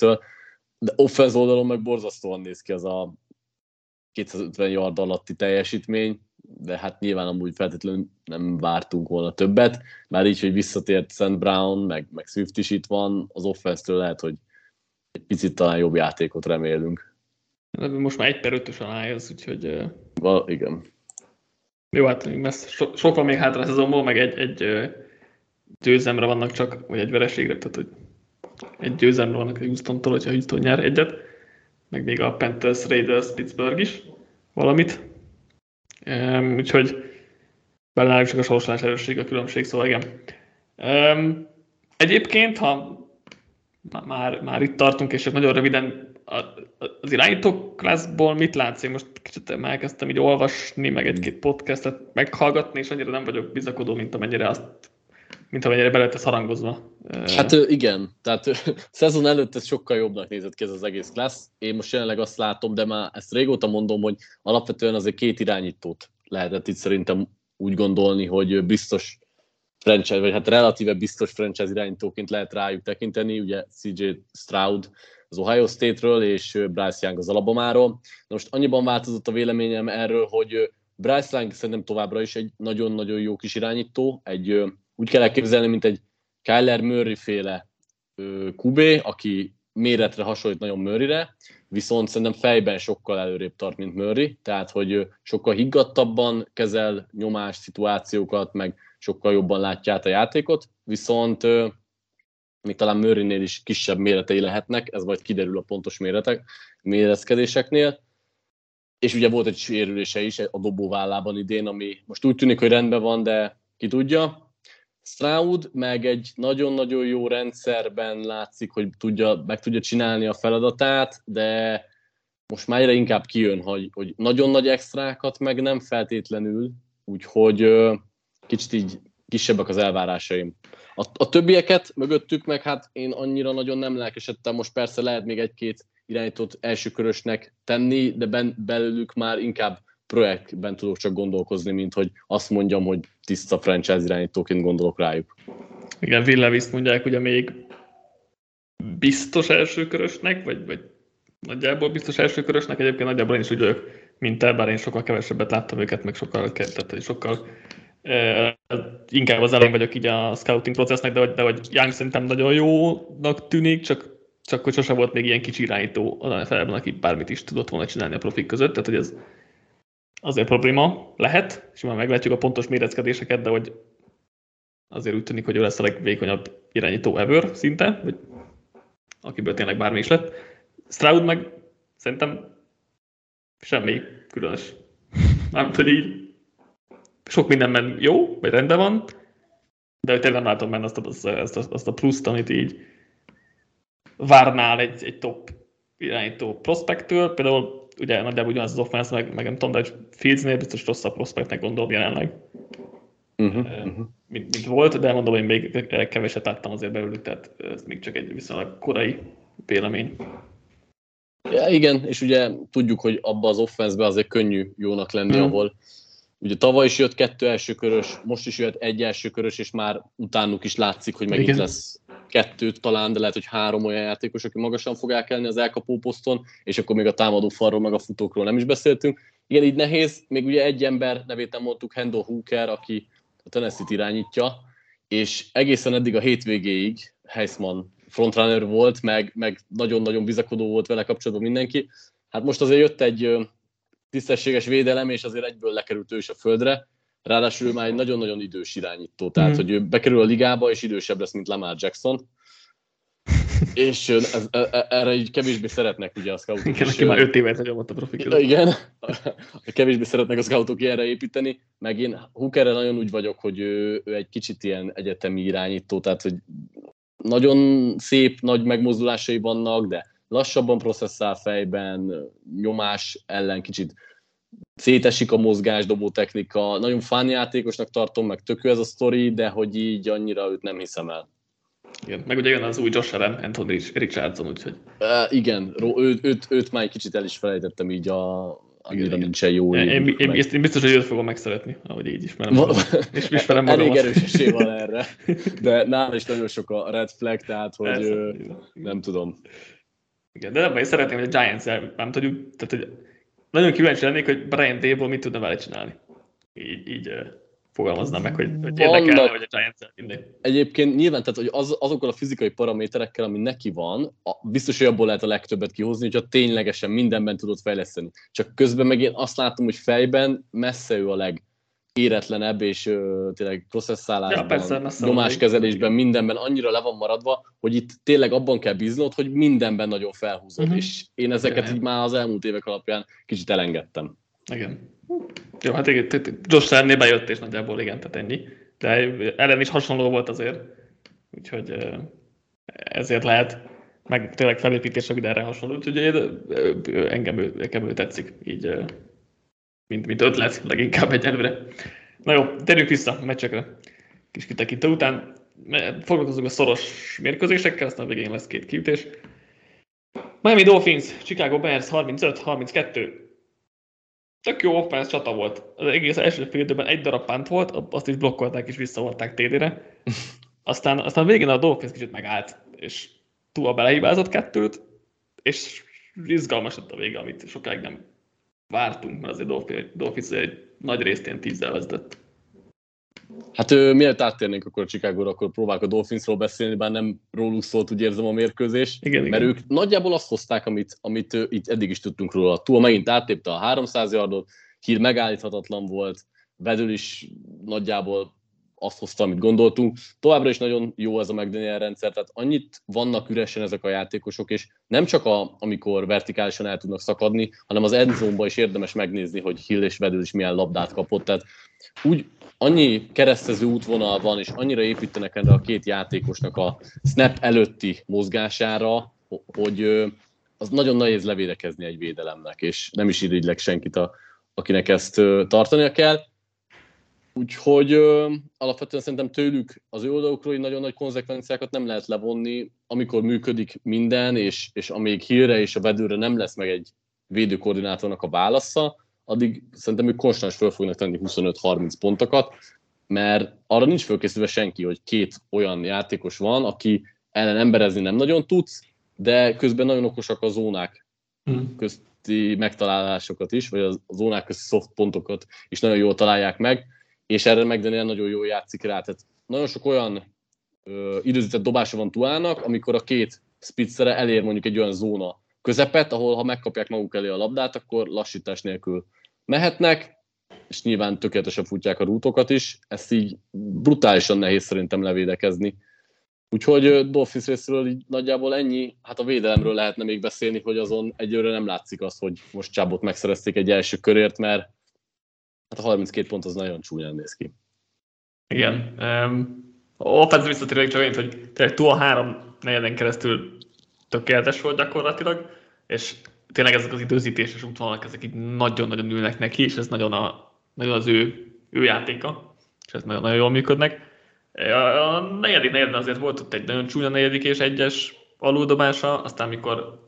de offense oldalon meg borzasztóan néz ki az a 250 yard alatti teljesítmény, de hát nyilván amúgy feltétlenül nem vártunk volna többet, már így, hogy visszatért Szent Brown, meg, meg Swift is itt van, az offense lehet, hogy egy picit talán jobb játékot remélünk. Most már egy per ötös a Lions, úgyhogy... Val, igen. Jó, hát messz, so, sok van még hátra a szezonból, meg egy, egy győzemre vannak csak, vagy egy vereségre, tehát hogy egy győzemre vannak a Houston-tól, hogyha Houston nyer egyet, meg még a Panthers, Raiders, Pittsburgh is valamit. Um, úgyhogy bele csak a sorsolás erősség a különbség, szóval igen. Um, egyébként, ha már, már itt tartunk, és nagyon röviden az irányító klászból mit látsz? Én most kicsit elkezdtem így olvasni, meg egy-két podcastet meghallgatni, és annyira nem vagyok bizakodó, mint amennyire azt mint amennyire be lett harangozva. Hát igen, tehát [laughs] szezon előtt ez sokkal jobbnak nézett ki ez az egész klassz. Én most jelenleg azt látom, de már ezt régóta mondom, hogy alapvetően azért két irányítót lehetett itt szerintem úgy gondolni, hogy biztos franchise, vagy hát relatíve biztos franchise irányítóként lehet rájuk tekinteni, ugye CJ Stroud az Ohio State-ről, és Bryce Young az Alabamáról. Na most annyiban változott a véleményem erről, hogy Bryce Young szerintem továbbra is egy nagyon-nagyon jó kis irányító, egy, úgy kell elképzelni, mint egy Kyler Murray féle QB, aki méretre hasonlít nagyon Murrayre, viszont szerintem fejben sokkal előrébb tart, mint Murray, tehát hogy sokkal higgadtabban kezel nyomás szituációkat, meg sokkal jobban látja át a játékot, viszont még talán Murraynél is kisebb méretei lehetnek, ez majd kiderül a pontos méretek, méretkezéseknél. És ugye volt egy sérülése is a dobóvállában idén, ami most úgy tűnik, hogy rendben van, de ki tudja. Stroud meg egy nagyon-nagyon jó rendszerben látszik, hogy tudja, meg tudja csinálni a feladatát, de most már egyre inkább kijön, hogy, hogy nagyon nagy extrákat meg nem feltétlenül, úgyhogy kicsit így kisebbek az elvárásaim. A, a többieket mögöttük meg hát én annyira nagyon nem lelkesedtem, most persze lehet még egy-két irányítót elsőkörösnek tenni, de ben, belőlük már inkább projektben tudok csak gondolkozni, mint hogy azt mondjam, hogy tiszta franchise irányítóként gondolok rájuk. Igen, Villaviszt mondják ugye még biztos elsőkörösnek, vagy, vagy nagyjából biztos elsőkörösnek, egyébként nagyjából én is úgy vagyok, mint te, bár én sokkal kevesebbet láttam őket, meg sokkal, tehát sokkal inkább az elején vagyok így a scouting processnek, de de hogy Young szerintem nagyon jónak tűnik, csak, csak hogy sose volt még ilyen kicsi irányító az nfl aki bármit is tudott volna csinálni a profik között, tehát hogy ez azért probléma lehet, és már meglátjuk a pontos méretkedéseket, de hogy azért úgy tűnik, hogy ő lesz a legvékonyabb irányító ever szinte, vagy akiből tényleg bármi is lett. Stroud meg szerintem semmi különös. Nem így sok mindenben jó, vagy rendben van, de hogy tényleg nem látom benne azt a, azt, a, azt, a, azt a pluszt, amit így várnál egy, egy top irányító prospektől. Például ugye nagyjából ugyanaz az offense, meg, meg nem tudom, de Fieldsnél biztos rosszabb prospektnek gondolom jelenleg. Uh-huh, uh-huh. Mint, mint, volt, de mondom, hogy még keveset láttam azért belőlük, tehát ez még csak egy viszonylag korai vélemény. Ja, igen, és ugye tudjuk, hogy abba az offenszbe azért könnyű jónak lenni, hmm. ahol Ugye tavaly is jött kettő elsőkörös, most is jött egy elsőkörös, és már utánuk is látszik, hogy megint Igen. lesz kettő talán, de lehet, hogy három olyan játékos, aki magasan fog elkelni az elkapó poszton, és akkor még a támadó falról, meg a futókról nem is beszéltünk. Igen, így nehéz, még ugye egy ember nevét nem mondtuk, Hendon Hooker, aki a Tennessee-t irányítja, és egészen eddig a hétvégéig Heisman frontrunner volt, meg, meg nagyon-nagyon bizakodó volt vele kapcsolatban mindenki. Hát most azért jött egy tisztességes védelem, és azért egyből lekerült ő is a földre. Ráadásul ő már egy nagyon-nagyon idős irányító, tehát mm. hogy ő bekerül a ligába, és idősebb lesz, mint Lamar Jackson. [laughs] és ez, erre így kevésbé szeretnek ugye a scoutok. Igen, aki már 5 évet hagyomott a profik Igen, [laughs] kevésbé szeretnek a scoutok erre építeni, meg én Hookerre nagyon úgy vagyok, hogy ő, ő egy kicsit ilyen egyetemi irányító, tehát hogy nagyon szép, nagy megmozdulásai vannak, de lassabban processzál fejben, nyomás ellen kicsit szétesik a mozgásdobó technika, nagyon fán játékosnak tartom, meg tökő ez a sztori, de hogy így annyira őt nem hiszem el. Igen, meg ugye jön az új Josh Allen, Anthony Richardson, úgyhogy... Uh, igen, ő, őt, őt már egy kicsit el is felejtettem így a, annyira igen, nincsen jó. Én, én, én, én, biztos, hogy őt fogom megszeretni, ahogy így ismerem. és ismerem [laughs] Elég erős van erre, de nála is nagyon sok a red flag, tehát hogy Persze, nem tudom. Igen, de nem, én szeretném, hogy a Giants-el, nem tudjuk, tehát hogy nagyon kíváncsi lennék, hogy Brian Dable mit tudna vele csinálni. Így, így fogalmaznám meg, hogy, hogy érdekelne, hogy a giants vinni. Egyébként nyilván, tehát hogy az, azokkal a fizikai paraméterekkel, ami neki van, a, biztos, hogy abból lehet a legtöbbet kihozni, hogyha ténylegesen mindenben tudod fejleszteni. Csak közben meg én azt látom, hogy fejben messze ő a leg éretlenebb, és ö, tényleg processzálásban, ja, persze, nyomáskezelésben, mindenben annyira le van maradva, hogy itt tényleg abban kell bíznod, hogy mindenben nagyon felhúzod, uh-huh. és én ezeket így már az elmúlt évek alapján kicsit elengedtem. Igen. Jó, hát igen, Josh Serné bejött, és nagyjából igen, tehát ennyi. De ellen is hasonló volt azért, úgyhogy ezért lehet, meg tényleg felépítések erre hasonló, úgyhogy engem ő, engem ő tetszik, így mint, mint ötlet leginkább egyelőre. Na jó, térjünk vissza a meccsekre. Kis kitekintő után foglalkozunk a szoros mérkőzésekkel, aztán végén lesz két kiütés. Miami Dolphins, Chicago Bears 35-32. Tök jó offense csata volt. Az egész első fél időben egy darab pánt volt, azt is blokkolták és visszavolták TD-re. [laughs] Aztán, aztán végén a Dolphins kicsit megállt, és túl belehibázott kettőt, és izgalmas lett a vége, amit sokáig nem vártunk, mert azért Dolphins egy nagy részt ilyen tízzel vezetett. Hát mielőtt áttérnénk akkor a chicago akkor próbálok a Dolphinsról beszélni, bár nem róluk szólt, úgy érzem a mérkőzés. Igen, mert igen. ők nagyjából azt hozták, amit, amit itt eddig is tudtunk róla. Túl megint áttépte a 300 yardot, hír megállíthatatlan volt, Vedül is nagyjából azt hozta, amit gondoltunk. Továbbra is nagyon jó ez a McDaniel rendszer, tehát annyit vannak üresen ezek a játékosok, és nem csak a, amikor vertikálisan el tudnak szakadni, hanem az endzone is érdemes megnézni, hogy Hill és Vedül is milyen labdát kapott. Tehát úgy annyi keresztező útvonal van, és annyira építenek erre a két játékosnak a snap előtti mozgására, hogy az nagyon nehéz levédekezni egy védelemnek, és nem is irigylek senkit, a, akinek ezt tartania kell. Úgyhogy ö, alapvetően szerintem tőlük az ő oldalukról nagyon nagy konzekvenciákat nem lehet levonni, amikor működik minden, és, és amíg hírre és a vedőre nem lesz meg egy védőkoordinátornak a válasza, addig szerintem ők konstans föl fognak tenni 25-30 pontokat, mert arra nincs fölkészülve senki, hogy két olyan játékos van, aki ellen emberezni nem nagyon tudsz, de közben nagyon okosak a zónák hmm. közti megtalálásokat is, vagy a zónák közti soft pontokat is nagyon jól találják meg, és erre McDaniel nagyon jól játszik rá. Tehát nagyon sok olyan ö, időzített dobása van Tuának, amikor a két spitzere elér mondjuk egy olyan zóna közepet, ahol ha megkapják maguk elé a labdát, akkor lassítás nélkül mehetnek, és nyilván tökéletesen futják a rútokat is, ezt így brutálisan nehéz szerintem levédekezni. Úgyhogy Dolphins részéről így nagyjából ennyi, hát a védelemről lehetne még beszélni, hogy azon egyőre nem látszik az, hogy most Csábot megszerezték egy első körért, mert hát a 32 pont az nagyon csúnyán néz ki. Igen. Um, offensive visszatérőleg csak annyit, hogy tényleg túl a három negyeden keresztül tökéletes volt gyakorlatilag, és tényleg ezek az időzítéses útvonalak, ezek így nagyon-nagyon ülnek neki, és ez nagyon, a, nagyon az ő, ő játéka, és ez nagyon, nagyon jól működnek. A negyedik negyedben azért volt ott egy nagyon csúnya negyedik és egyes aluldobása, aztán mikor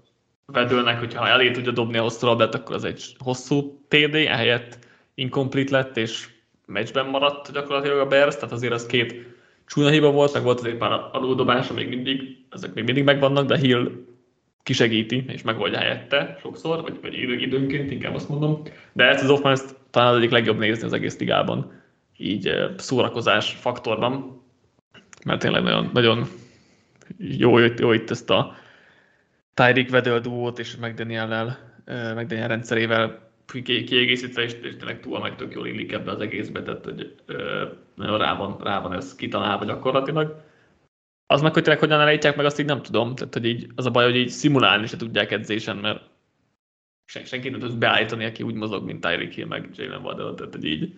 vedőlnek, hogyha elé tudja dobni a hosszú labdát, akkor az egy hosszú TD, ehelyett incomplete lett, és meccsben maradt gyakorlatilag a Bears, tehát azért az két csúnya hiba volt, meg volt azért pár aluldobása még mindig, ezek még mindig megvannak, de Hill kisegíti és megoldja helyette sokszor, vagy, vagy idő, időnként inkább azt mondom. De ezt az offense talán az egyik legjobb nézni az egész ligában, így szórakozás faktorban, mert tényleg nagyon, nagyon jó, jó itt ezt a Tyreek Vedel duót és McDaniel-lel, McDaniel rendszerével kiegészítve, és, és tényleg túl meg tök jól illik ebbe az egészbe, tehát hogy nagyon rá van, rá van ez kitalálva gyakorlatilag. Az meg, hogy tényleg hogyan elejtják meg, azt így nem tudom. Tehát, hogy így, az a baj, hogy így szimulálni se tudják edzésen, mert sen, senki nem tud beállítani, aki úgy mozog, mint Tyreek Hill, meg Jalen Waddell, tehát hogy így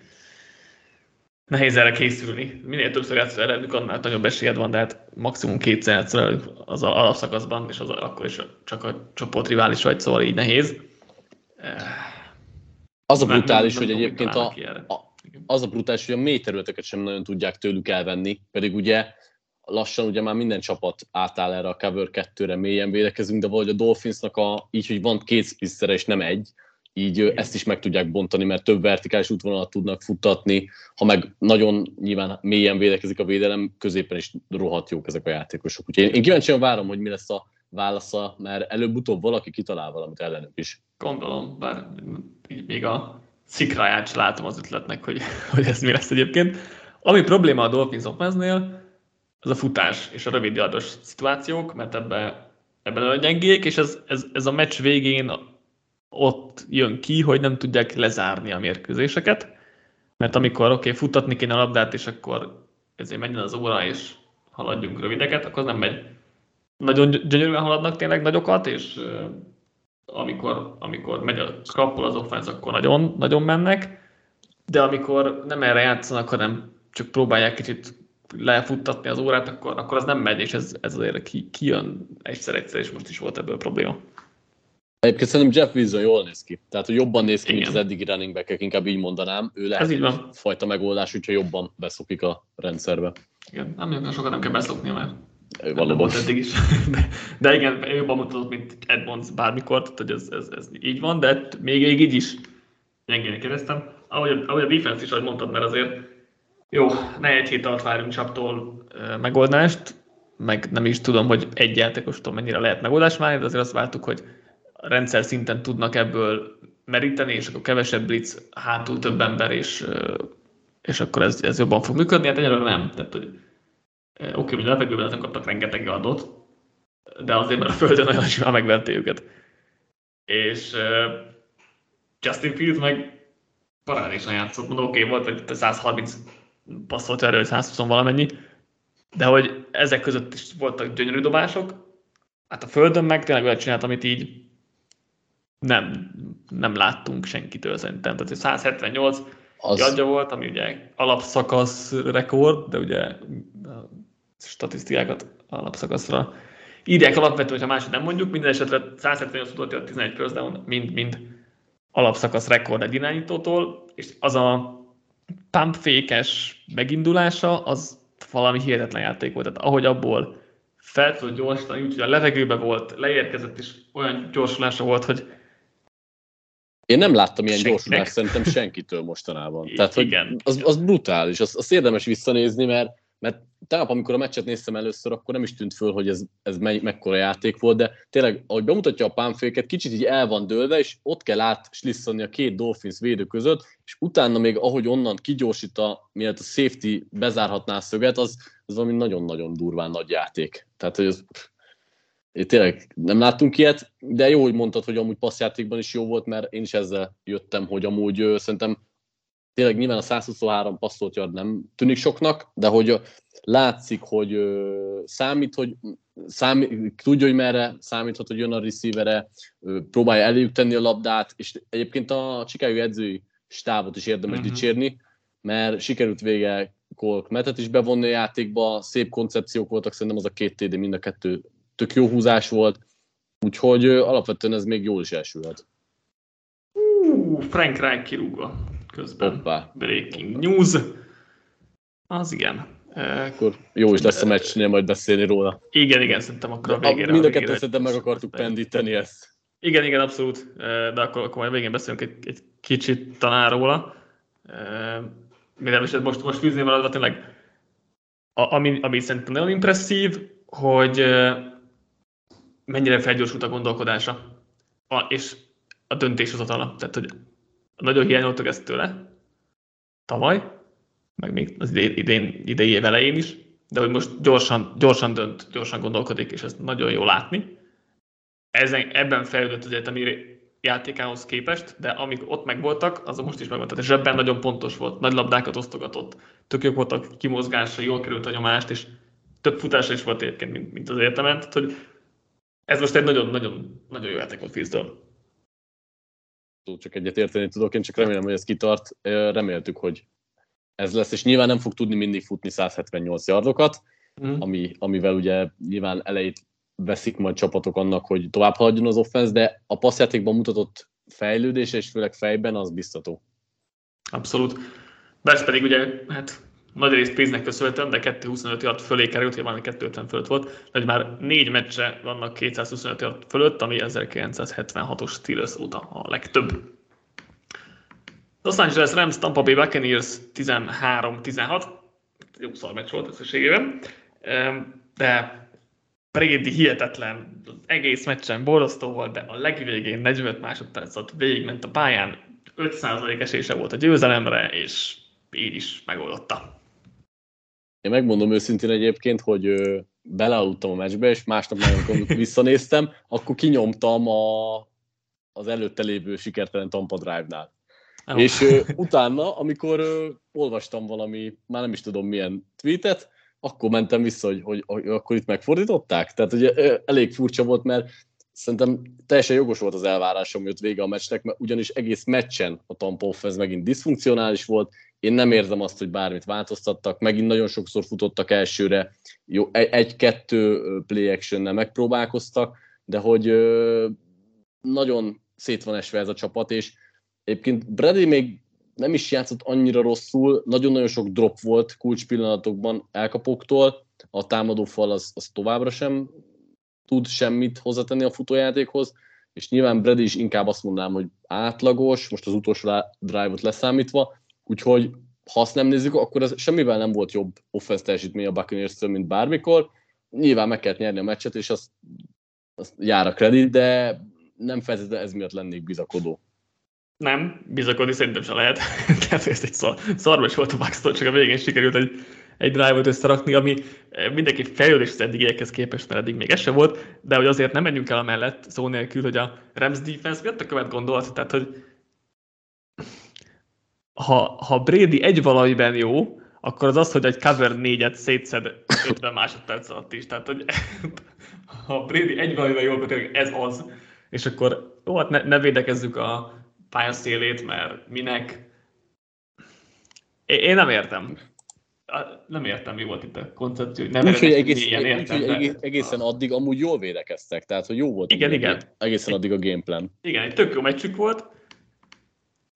nehéz erre készülni. Minél többször játszol ellenük, annál nagyobb esélyed van, de hát maximum kétszer játszol az alapszakaszban, és az akkor is csak a csoport rivális vagy, szóval így nehéz. Az a brutális, hogy egyébként a, a, az a brutális, hogy a mély területeket sem nagyon tudják tőlük elvenni, pedig ugye lassan ugye már minden csapat átáll erre a cover 2-re, mélyen védekezünk, de valahogy a Dolphinsnak a, így, hogy van két spisszere és nem egy, így Igen. ezt is meg tudják bontani, mert több vertikális útvonalat tudnak futtatni, ha meg nagyon nyilván mélyen védekezik a védelem, középen is rohadt jók ezek a játékosok. Úgyhogy én, én kíváncsian várom, hogy mi lesz a válasza, mert előbb-utóbb valaki kitalál valamit ellenük is. Gondolom, bár így még a szikráját látom az ötletnek, hogy, [laughs] hogy ez mi lesz egyébként. Ami probléma a Dolphins offense az a futás és a rövid yardos szituációk, mert ebbe, ebben a gyengék, és ez, ez, ez a meccs végén ott jön ki, hogy nem tudják lezárni a mérkőzéseket, mert amikor oké, okay, futtatni kéne a labdát, és akkor ezért menjen az óra, és haladjunk rövideket, akkor nem megy. Nagyon gyönyörűen haladnak tényleg nagyokat, és amikor, amikor megy a krappol az offense, akkor nagyon, nagyon mennek, de amikor nem erre játszanak, hanem csak próbálják kicsit lefuttatni az órát, akkor, akkor az nem megy, és ez, ez azért ki, kijön egyszer-egyszer, és most is volt ebből probléma. Egyébként szerintem Jeff Wilson jól néz ki. Tehát, hogy jobban néz ki, Igen. mint az eddigi running back inkább így mondanám. Ő lehet egy fajta megoldás, hogyha jobban beszokik a rendszerbe. Igen, nem jön, sokat nem kell beszokni, mert valóban. eddig is. [laughs] De, de igen, ő mutatott, mint Edmonds bármikor, tehát hogy ez, ez, ez, így van, de még, még így is gyengén kérdeztem. Ahogy, ahogy a defense is, ahogy mondtad, mert azért jó, ne egy hét alatt várjunk csaptól megoldást, meg nem is tudom, hogy egy játékostól mennyire lehet megoldást várni, de azért azt vártuk, hogy rendszer szinten tudnak ebből meríteni, és akkor kevesebb blitz, hátul több ember, és, és akkor ez, ez jobban fog működni. Hát egyelőre nem. Tehát, hogy oké, okay, hogy a levegőben nem kaptak rengeteg adót, de azért, mert a földön nagyon simán megverté őket. És uh, Justin Fields meg parádésan játszott, mondom, oké, okay, volt, hogy 130 passzolt erről, 120 valamennyi, de hogy ezek között is voltak gyönyörű dobások, hát a földön meg tényleg olyat csinált, amit így nem, nem láttunk senkitől szerintem. Tehát 178 az... adja volt, ami ugye alapszakasz rekord, de ugye statisztikákat alapszakaszra írják alapvetően, hogyha máshogy nem mondjuk, minden esetre 178 tudott a 11 first down, mind, mind alapszakasz rekord egy irányítótól, és az a pumpfékes megindulása, az valami hihetetlen játék volt. Tehát ahogy abból fel tudott gyorsítani, úgyhogy a levegőbe volt, leérkezett, és olyan gyorsulása volt, hogy én nem láttam ilyen gyorsulást szerintem senkitől mostanában. Tehát, hogy Igen. Az, az brutális, az, az érdemes visszanézni, mert, mert tegnap, amikor a meccset néztem először, akkor nem is tűnt föl, hogy ez, ez me, mekkora játék volt, de tényleg, ahogy bemutatja a pánféket, kicsit így el van dőlve, és ott kell átslisszani a két Dolphins védő között, és utána még ahogy onnan kigyorsít a, mielőtt a safety bezárhatná a szöget, az, az valami nagyon-nagyon durván nagy játék. Tehát, hogy ez, én tényleg nem láttunk ilyet, de jó, hogy mondtad, hogy amúgy passzjátékban is jó volt, mert én is ezzel jöttem, hogy amúgy szerintem tényleg nyilván a 123 passzolt yard nem tűnik soknak, de hogy látszik, hogy ö, számít, hogy számít, tudja, hogy merre számíthat, hogy jön a receivere, ö, próbálja eléjük tenni a labdát, és egyébként a Chicago edzői stávot is érdemes uh-huh. dicsérni, mert sikerült vége Kolk Metet is bevonni a játékba, szép koncepciók voltak, szerintem az a két TD mind a kettő tök jó húzás volt, úgyhogy alapvetően ez még jól is elsülhet. Uh, Frank Reich kirúgva közben. Hoppá. Breaking news. Az igen. Akkor jó is lesz a meccsnél majd beszélni róla. Igen, igen, szerintem akkor a végére. Mind a kettő szerintem meg akartuk pendíteni ezt. Igen, igen, abszolút, de akkor, akkor majd végén beszélünk egy, egy kicsit talán róla. Minden is most, most fűzni maradva tényleg, ami, ami szerintem nagyon impresszív, hogy mennyire felgyorsult a gondolkodása, a, és a döntéshozatala. Tehát, hogy nagyon hiányoltak ezt tőle tavaly, meg még az idén, idei év elején is, de hogy most gyorsan, gyorsan dönt, gyorsan gondolkodik, és ezt nagyon jó látni. Ezen, ebben fejlődött az egyetemi játékához képest, de amik ott megvoltak, azok most is megvoltak. És ebben nagyon pontos volt, nagy labdákat osztogatott, tök jók voltak kimozgása, jól került a nyomást, és több futása is volt egyébként, mint, mint az egyetemen. Tehát, hogy ez most egy nagyon-nagyon nagyon jó játék volt Fizdől. Csak egyet érteni tudok, én csak remélem, hogy ez kitart. Reméltük, hogy ez lesz, és nyilván nem fog tudni mindig futni 178 yardokat, mm. ami, amivel ugye nyilván elejét veszik majd csapatok annak, hogy tovább haladjon az offense, de a passzjátékban mutatott fejlődése, és főleg fejben az biztató. Abszolút. Besz pedig ugye, hát nagy részt pénznek köszönhetően, de 225 yard fölé került, valami 250 fölött volt, de már négy meccse vannak 225 yard fölött, ami 1976-os Steelers óta a legtöbb. Los Angeles Rams, Tampa Bay Buccaneers 13-16, jó szar meccs volt összességében, de Brady hihetetlen, az egész meccsen borzasztó volt, de a legvégén 45 másodperc alatt végigment a pályán, 5% esése volt a győzelemre, és így is megoldotta. Én megmondom őszintén egyébként, hogy belealudtam a meccsbe, és másnap amikor [laughs] visszanéztem, akkor kinyomtam a, az előtte lévő sikertelen Tampa Drive-nál. Oh. És ö, utána, amikor ö, olvastam valami, már nem is tudom milyen tweetet, akkor mentem vissza, hogy, hogy, hogy akkor itt megfordították. Tehát ugye ö, elég furcsa volt, mert szerintem teljesen jogos volt az elvárásom, hogy ott vége a meccsnek, mert ugyanis egész meccsen a Tampa Offense megint diszfunkcionális volt, én nem érzem azt, hogy bármit változtattak, megint nagyon sokszor futottak elsőre, jó, egy-kettő play action megpróbálkoztak, de hogy nagyon szét van esve ez a csapat, és egyébként Brady még nem is játszott annyira rosszul, nagyon-nagyon sok drop volt kulcs pillanatokban elkapoktól, a támadó fal az, az továbbra sem tud semmit hozzátenni a futójátékhoz, és nyilván Brady is inkább azt mondanám, hogy átlagos, most az utolsó drive-ot leszámítva, Úgyhogy ha azt nem nézzük, akkor ez semmivel nem volt jobb offense teljesítmény a buccaneers mint bármikor. Nyilván meg kellett nyerni a meccset, és azt, azt jár a kredit, de nem feltétlenül ez miatt lennék bizakodó. Nem, bizakodni szerintem se lehet. [laughs] Tehát ez egy szar, szarmes volt a bucks csak a végén sikerült egy, egy drive-ot összerakni, ami eh, mindenki fejlődés az eddigiekhez képest, mert eddig még ez sem volt, de hogy azért nem menjünk el a mellett szó nélkül, hogy a Rams defense miatt a követ gondolt, tehát hogy ha, ha Brady egy valamiben jó, akkor az az, hogy egy cover négyet szétszed 50 másodperc alatt is. Tehát, hogy [laughs] ha Brady egy valamiben jó, akkor ez az. És akkor jó, hát ne, ne védekezzük a pályaszélét, mert minek. Én nem értem. Nem értem, mi volt itt a koncepció. Nem úgyhogy egész, értem, úgy, egész, egészen addig amúgy jól védekeztek, tehát hogy jó volt. Igen, igen. Egészen addig a gameplan. Igen, egy tök jó meccsük volt,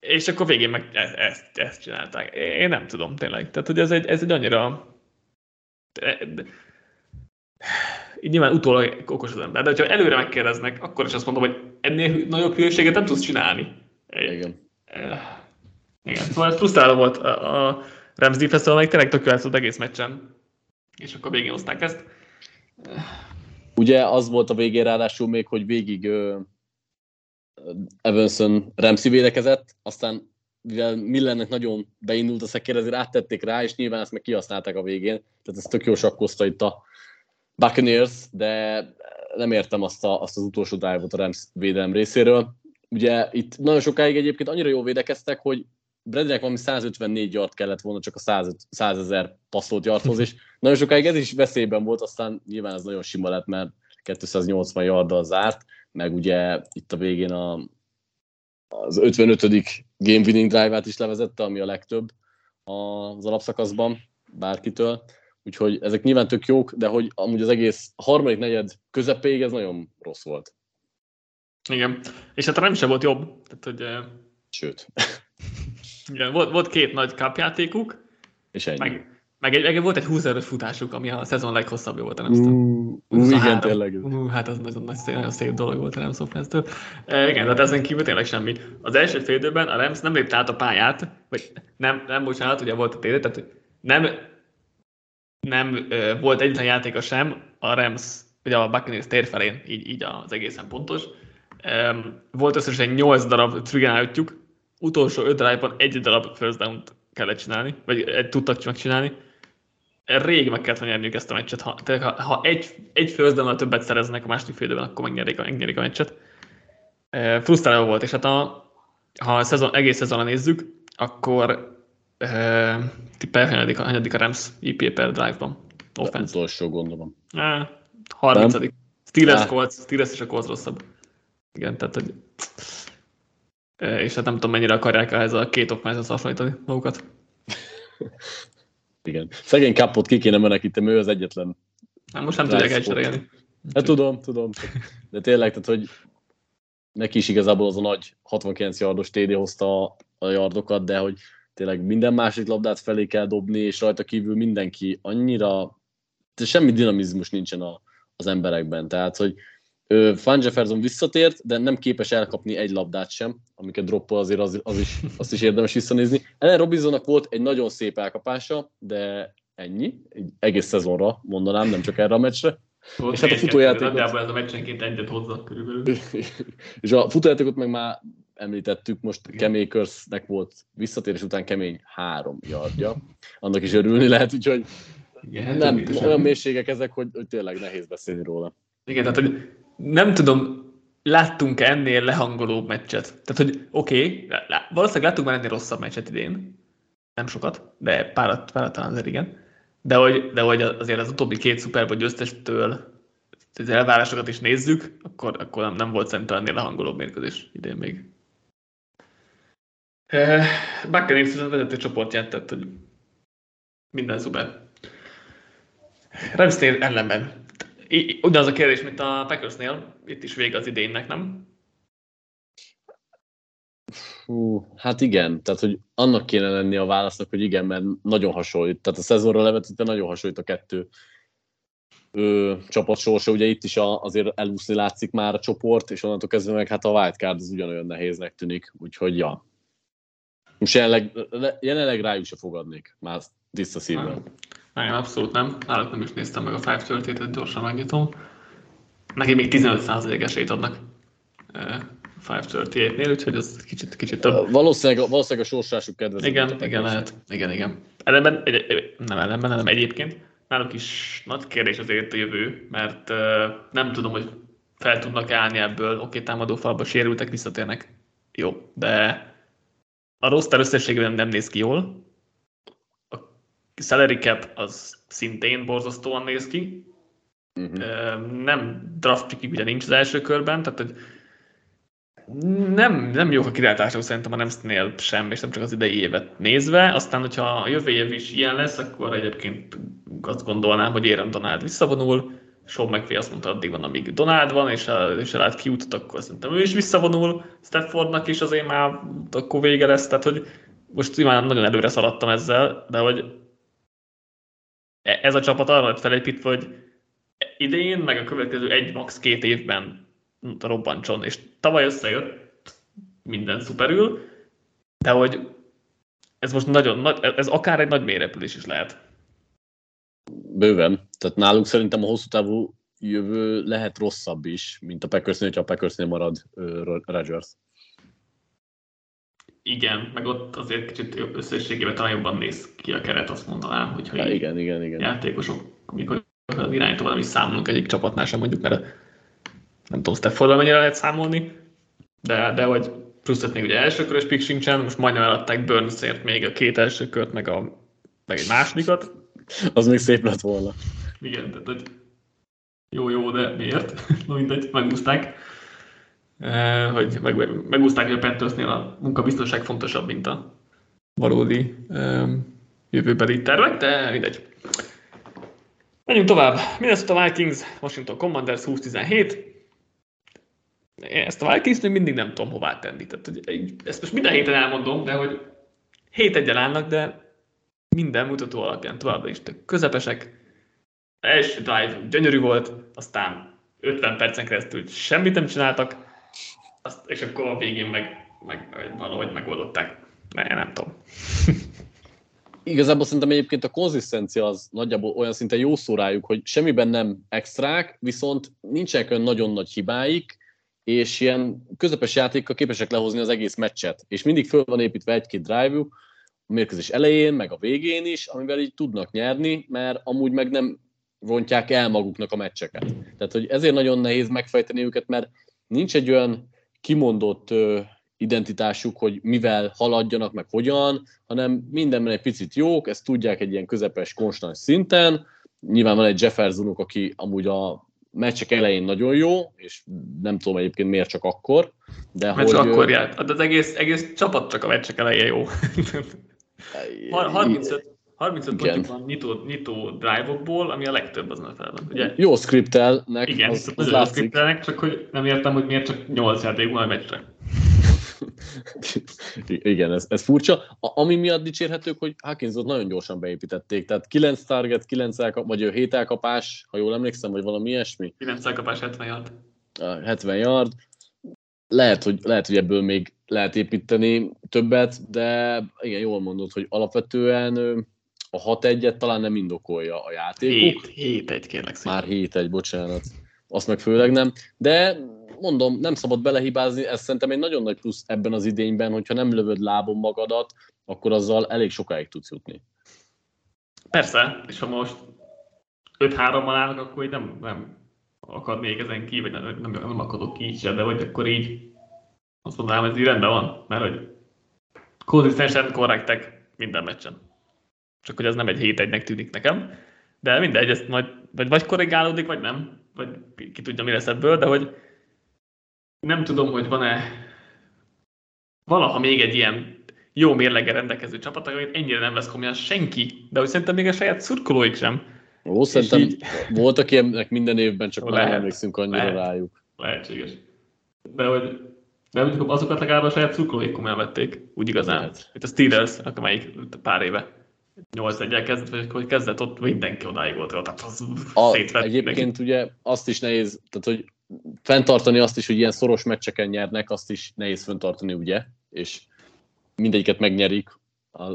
és akkor végén meg ezt, ezt, ezt csinálták. Én nem tudom tényleg. Tehát, hogy ez egy, ez egy annyira... Így nyilván utólag okos az ember, de ha előre megkérdeznek, akkor is azt mondom, hogy ennél nagyobb hülyeséget nem tudsz csinálni. Igen. Igen, szóval ez frusztráló volt a, a Rams defense amelyik tényleg tök az egész meccsen. És akkor végén hozták ezt. Ugye az volt a végén ráadásul még, hogy végig Evanson Ramsey védekezett, aztán mivel Millennek nagyon beindult a szekér, ezért áttették rá, és nyilván ezt meg kihasználták a végén. Tehát ez tök jó sakkozta itt a Buccaneers, de nem értem azt, a, azt az utolsó dive a Rams védelem részéről. Ugye itt nagyon sokáig egyébként annyira jól védekeztek, hogy Bradleynek valami 154 yard kellett volna csak a 100, 100 ezer passzolt yardhoz, és nagyon sokáig ez is veszélyben volt, aztán nyilván ez nagyon sima lett, mert 280 yarddal zárt, meg ugye itt a végén a, az 55. game winning drive-át is levezette, ami a legtöbb az alapszakaszban bárkitől. Úgyhogy ezek nyilván tök jók, de hogy amúgy az egész harmadik negyed közepéig ez nagyon rossz volt. Igen, és hát nem sem volt jobb. Tehát, hogy, Sőt. [laughs] Igen, volt, volt két nagy kapjátékuk, és ennyi. Meg, meg, egy, meg volt egy 20 erős futásuk, ami a szezon leghosszabb volt, nem uh, uh, igen, tényleg. Uh, hát az nagyon, nagyon szép dolog volt a Rams offense e, Igen, tehát ezen kívül tényleg semmi. Az első fél időben a Rams nem lépte át a pályát, vagy nem, nem bocsánat, ugye volt a tér, tehát nem, nem uh, volt egyetlen játéka sem a Rams, ugye a Buccaneers tér felén, így, így az egészen pontos. Um, volt összesen 8 darab trigájutjuk, utolsó 5 drive egy darab first down-t kellett csinálni, vagy tudtak megcsinálni rég meg kellett nyerniük ezt a meccset. Ha, tehát, ha, ha egy, egy főzdemmel többet szereznek a második fél akkor megnyerik a, megnyerik a meccset. E, frusztráló volt, és hát a, ha a szezon, egész szezonra nézzük, akkor e, tippel, hanyadik, hanyadik a Rams IP per drive-ban. Offense. Utolsó gondolom. E, 30. Steelers, Colts, Steelers és a Colts rosszabb. Igen, tehát hogy e, és hát nem tudom, mennyire akarják ez a két offense hasonlítani magukat. [laughs] Igen. Szegény kapot ki kéne menekíteni, ő az egyetlen. Hát most nem tudják elcserélni. Hát tudom, tudom. De tényleg, tehát, hogy neki is igazából az a nagy 69 yardos TD hozta a, a yardokat, de hogy tényleg minden másik labdát felé kell dobni, és rajta kívül mindenki annyira, semmi dinamizmus nincsen a, az emberekben. Tehát, hogy Fan Jefferson visszatért, de nem képes elkapni egy labdát sem, amiket droppol azért az, az is, azt is érdemes visszanézni. Ellen Robinsonnak volt egy nagyon szép elkapása, de ennyi, egy egész szezonra mondanám, nem csak erre a meccsre. Volt és hát a futójátékot... Nagyjából ez a meccsenként egyet hozzak körülbelül. [laughs] és a futójátékot meg már említettük, most Kemékörsnek volt visszatérés után kemény három yardja. Annak is örülni lehet, úgyhogy Igen, nem, olyan mélységek ezek, hogy, hogy tényleg nehéz beszélni róla. Igen, tehát hogy nem tudom, láttunk ennél lehangolóbb meccset. Tehát, hogy oké, okay, valószínűleg láttunk már ennél rosszabb meccset idén. Nem sokat, de párat, párat talán azért igen. De hogy, de hogy azért az utóbbi két szuperból győztestől az elvárásokat is nézzük, akkor, akkor nem, nem volt szerintem ennél lehangolóbb mérkőzés idén még. Eh, Buccaneers a vezető csoportját, tehát hogy minden szuper. Ramsnél ellenben ugyanaz a kérdés, mint a Packersnél, itt is vége az idénnek, nem? Hú, hát igen, tehát hogy annak kéne lenni a válasznak, hogy igen, mert nagyon hasonlít. Tehát a szezonra levetítve nagyon hasonlít a kettő ö, csapat sorsa. Ugye itt is a, azért elúszni látszik már a csoport, és onnantól kezdve meg hát a wildcard az ugyanolyan nehéznek tűnik, úgyhogy ja. Most jelenleg, jelenleg rájuk se fogadnék, már tiszta szívvel. Nem, abszolút nem. Náluk nem is néztem meg a 530-et, gyorsan megnyitom. Neki még 15% esélyt adnak 538-nél, úgyhogy ez kicsit, kicsit több. Valószínűleg, valószínűleg a sorsásuk kedvező. Igen, igen, lehet. Igen, igen. Ellenben, egy, nem ellenben, hanem egyébként náluk is nagy kérdés azért a jövő, mert uh, nem tudom, hogy fel tudnak állni ebből, oké, okay, támadó falba sérültek, visszatérnek. Jó, de a roster összességében nem néz ki jól, salary cap az szintén borzasztóan néz ki. Uh-huh. Nem draft pickig ugye nincs az első körben, tehát hogy nem, nem jók a kilátások szerintem a Nemsznél sem, és nem csak az idei évet nézve. Aztán, hogyha a jövő év is ilyen lesz, akkor egyébként azt gondolnám, hogy Aaron Donald visszavonul, Sean McVay azt mondta, addig van, amíg Donald van, és, a, és lát kiutat, akkor szerintem ő is visszavonul, Staffordnak is azért már akkor vége lesz, tehát hogy most már nagyon előre szaladtam ezzel, de hogy ez a csapat arra lett felépítve, hogy idén, meg a következő egy, max. két évben robbantson, és tavaly összejött, minden szuperül, de hogy ez most nagyon nagy, ez akár egy nagy mélyrepülés is lehet. Bőven. Tehát náluk szerintem a hosszú távú jövő lehet rosszabb is, mint a Packersnél, hogyha a Packersnél marad uh, Rodgers. Igen, meg ott azért kicsit összességében talán jobban néz ki a keret, azt mondanám, hogyha ja, igen, igen, igen. játékosok, mikor az irányítóval nem is számolunk egyik csapatnál sem mondjuk, mert nem tudom, Staffordra mennyire lehet számolni, de, de hogy plusz még ugye elsőkörös pick sincsen, most majdnem eladták Burnsért még a két első kört, meg, a, meg egy másodikat. Az még szép lett volna. Igen, tehát hogy jó, jó, de miért? [laughs] Mindegy, megúzták. Eh, hogy meg, megúzták, hogy a Panthersnél a munkabiztonság fontosabb, mint a valódi jövőbeli tervek, de mindegy. Menjünk tovább. Minnesota Vikings, Washington Commanders 20-17. Ezt a Vikings még mindig nem tudom hová tenni. Tehát, hogy ezt most minden héten elmondom, de hogy 7 egyen állnak, de minden mutató alapján továbbra is közepesek. Első drive gyönyörű volt, aztán 50 percen keresztül semmit nem csináltak, azt, és akkor a végén meg, meg valahogy megoldották. Ne, nem tudom. Igazából szerintem egyébként a konzisztencia az nagyjából olyan szinte jó szó rájuk, hogy semmiben nem extrák, viszont nincsenek olyan nagyon nagy hibáik, és ilyen közepes játékkal képesek lehozni az egész meccset. És mindig föl van építve egy-két drive a mérkőzés elején, meg a végén is, amivel így tudnak nyerni, mert amúgy meg nem rontják el maguknak a meccseket. Tehát, hogy ezért nagyon nehéz megfejteni őket, mert nincs egy olyan kimondott identitásuk, hogy mivel haladjanak, meg hogyan, hanem mindenben egy picit jók, ezt tudják egy ilyen közepes, konstans szinten. Nyilván van egy Jeffersonuk, aki amúgy a meccsek elején nagyon jó, és nem tudom egyébként miért csak akkor. De Mert hogy, akkor járt. Hát az egész, egész csapat csak a meccsek elején jó. [laughs] 35, 35 pontjuk van nyitó, nyitó drive-okból, ami a legtöbb az NFL-ben, ugye? Jó skriptelnek, Igen, az, az, az látszik. csak hogy nem értem, hogy miért csak 8 játék van a meccsre. [laughs] Igen, ez, ez furcsa. A, ami miatt dicsérhetők, hogy Hawkinsot nagyon gyorsan beépítették, tehát 9 target, 9 elkap, vagy 7 elkapás, ha jól emlékszem, vagy valami ilyesmi, 9 elkapás 70 yard. a 70 yard. Lehet hogy, lehet, hogy ebből még lehet építeni többet, de igen, jól mondod, hogy alapvetően a 6-1-et talán nem indokolja a játékuk. 7, 7 1 kérlek szépen. Már 7-1, bocsánat. Azt meg főleg nem. De mondom, nem szabad belehibázni, ez szerintem egy nagyon nagy plusz ebben az idényben, hogyha nem lövöd lábon magadat, akkor azzal elég sokáig tudsz jutni. Persze, és ha most 5-3-mal állnak, akkor így nem, nem akadnék ezen ki, vagy nem, nem, nem akadok ki így se, de vagy akkor így azt mondanám, ez így rendben van, mert hogy konzisztensen korrektek minden meccsen. Csak hogy ez nem egy 7-1-nek tűnik nekem, de mindegy, ezt majd vagy, vagy korrigálódik, vagy nem, vagy ki tudja, mi lesz ebből, de hogy nem tudom, hogy van-e valaha még egy ilyen jó mérleggel rendelkező csapat, amit ennyire nem vesz komolyan senki, de hogy szerintem még a saját szurkolóik sem. Ó, szerintem így- voltak ilyenek minden évben, csak már Lehet, emlékszünk annyira lehet. rájuk. Lehetséges. De hogy de mondjuk azokat legalább a saját szurkolóik komolyan vették, úgy igazán. Lehet. Itt a Steelers, amelyik pár éve 8 1 kezdett, vagy hogy kezdett, ott mindenki odáig volt, tehát az A, egyébként ugye azt is nehéz, tehát hogy fenntartani azt is, hogy ilyen szoros meccseken nyernek, azt is nehéz fenntartani, ugye? És mindegyiket megnyerik,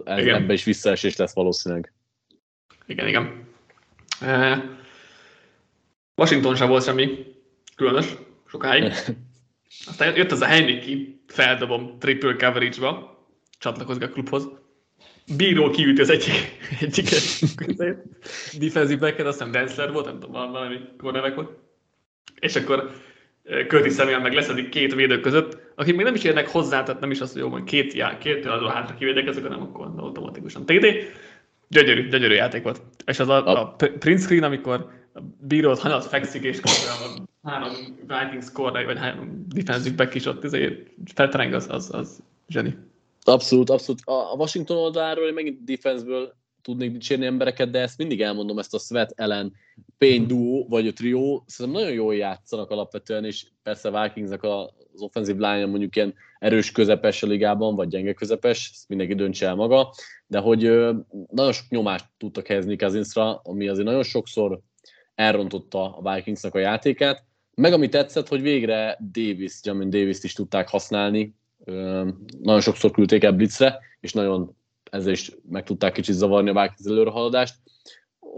ez, ebbe is visszaesés lesz valószínűleg. Igen, igen. Eh, Washington sem volt semmi különös, sokáig. [laughs] Aztán jött az a Heineken, feldobom triple coverage-ba, csatlakozik a klubhoz. Bíró kiüti az egyik, egyiket. [laughs] Defensive backer, azt hiszem Densler volt, nem tudom, valami cornerback volt. És akkor eh, Curtis Samuel meg leszedik két védő között, akik még nem is érnek hozzá, tehát nem is az, hogy jó, hogy két, já, két adó hátra kivédekeznek, hanem akkor automatikusan TD. Gyönyörű, gyönyörű játék volt. És az a, a print screen, amikor a bírót hanyat fekszik, és közben a három Viking score vagy három defensive back is ott izé feltereng, az, az, az zseni. Abszolút, abszolút. A Washington oldaláról én megint defenseből tudnék dicsérni embereket, de ezt mindig elmondom, ezt a Sweat ellen Payne duo, vagy a trio, szerintem nagyon jól játszanak alapvetően, és persze a Vikingsnak az offensive line mondjuk ilyen erős közepes a ligában, vagy gyenge közepes, ezt mindenki döntse el maga, de hogy nagyon sok nyomást tudtak helyezni Kazinsra, ami azért nagyon sokszor elrontotta a Vikingsnak a játékát, meg ami tetszett, hogy végre Davis, Jamin Davis-t is tudták használni, nagyon sokszor küldték el blitzre, és nagyon ezzel is meg tudták kicsit zavarni a Vikings előrehaladást.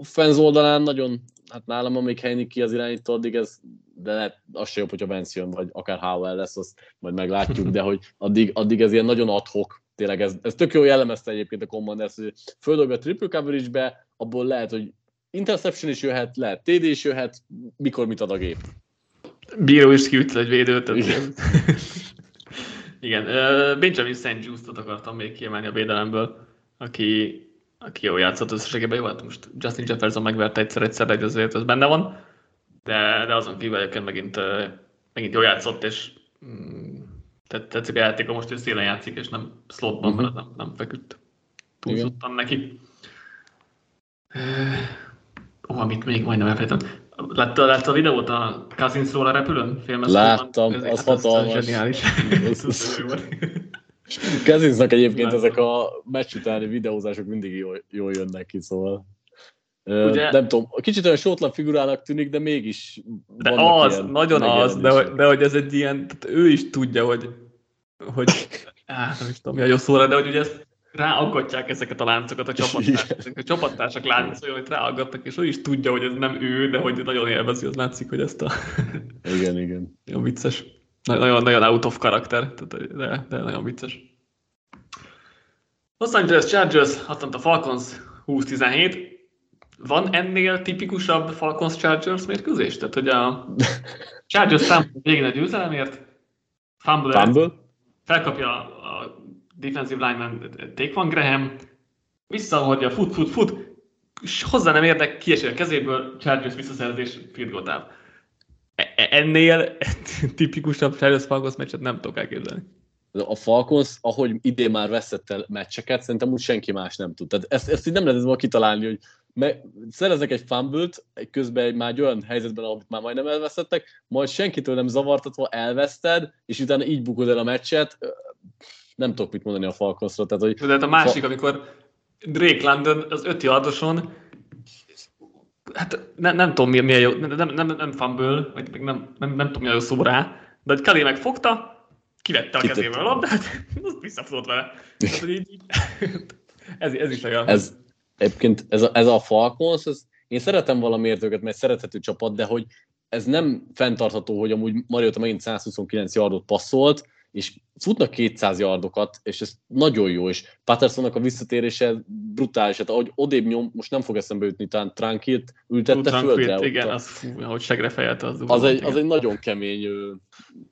Fans oldalán nagyon, hát nálam amíg ki az irányító, addig ez, de lehet, az se jobb, hogyha Vance jön, vagy akár Howell lesz, azt majd meglátjuk, de hogy addig, addig ez ilyen nagyon adhok, tényleg ez, ez tök jó jellemezte egyébként a Commanders, hogy földobja a triple coverage-be, abból lehet, hogy interception is jöhet, lehet TD is jöhet, mikor mit ad a gép. Bíró is kiütött egy védőt. Igen. Benjamin St. Just-ot akartam még kiemelni a védelemből, aki, aki jó játszott összességében, jó, hát most Justin Jefferson megverte egyszer-egyszer, de azért ez benne van, de, de azon kívül egyébként megint, megint jó játszott, és mm, tehát tetszik a játéka, most ő szélen játszik, és nem slotban, Mhm. mert nem, nem feküdt túlzottan neki. Ó, oh, amit még majdnem elfelejtem. Látta, látta a videót a Cousinsról a repülőn? Láttam, Ez- az hát hatalmas. [laughs] Ez zseniális. Kazinsnak egyébként Láttam. ezek a meccs utáni videózások mindig jól, jól jönnek ki, szóval. Ugye- Nem tudom, kicsit olyan sótlan figurának tűnik, de mégis De az, ilyen nagyon az, de, hogy- de hogy ez egy ilyen, tehát ő is tudja, hogy, hogy [laughs] á, nem is tudom, mi a jó szóra, de hogy ugye ezt ráaggatják ezeket a láncokat a csapattársak, a csapattársak láncolja, hogy ráaggatnak, és ő is tudja, hogy ez nem ő, de hogy nagyon élvezi, az látszik, hogy ezt a Igen, igen. [laughs] nagyon vicces. Nagyon, nagyon out of karakter, de, de nagyon vicces. Los Angeles Chargers, Atlanta Falcons 20-17. Van ennél tipikusabb Falcons Chargers mérkőzés? Tehát, hogy a [laughs] Chargers támad végén a győzelemért, fumble, Fumble? felkapja a defensive lineman Taquan Graham, visszahordja, fut, fut, fut, és hozzá nem érdek, kiesik a kezéből, Chargers visszaszerzés, field goal. E- e- Ennél [laughs] tipikusabb Chargers Falcons meccset nem tudok elképzelni. a Falcons, ahogy idén már veszett el meccseket, szerintem úgy senki más nem tud. Tehát ezt, ezt így nem lehet kitalálni, hogy me, szereznek egy fumble közben már egy olyan helyzetben, amit már majdnem elveszettek, majd senkitől nem zavartatva elveszted, és utána így bukod el a meccset. Nem tudok mit mondani a Falconsról. Tehát, hogy De hát a másik, fa- amikor Drake London az öt yardoson, hát ne, nem tudom, mi, mi a jó, nem, nem, nem, nem fumble, vagy nem, nem, nem tudom, mi a jó szó rá, de hogy Kelly megfogta, kivette a kezével a labdát, [laughs] az visszafutott vele. Így, [laughs] ez, ez is olyan. Ez, egyébként ez a, ez a Falcons, ez, én szeretem valamiért őket, mert szerethető csapat, de hogy ez nem fenntartható, hogy amúgy Mariota megint 129 yardot passzolt, és futnak 200 yardokat, és ez nagyon jó, és Pattersonnak a visszatérése brutális, hát ahogy odébb nyom, most nem fog eszembe jutni, talán Tranquilt ültette Tranquilt, földre. Igen, az, fú, ahogy segre fejelte, az, az, egy, az egy nagyon kemény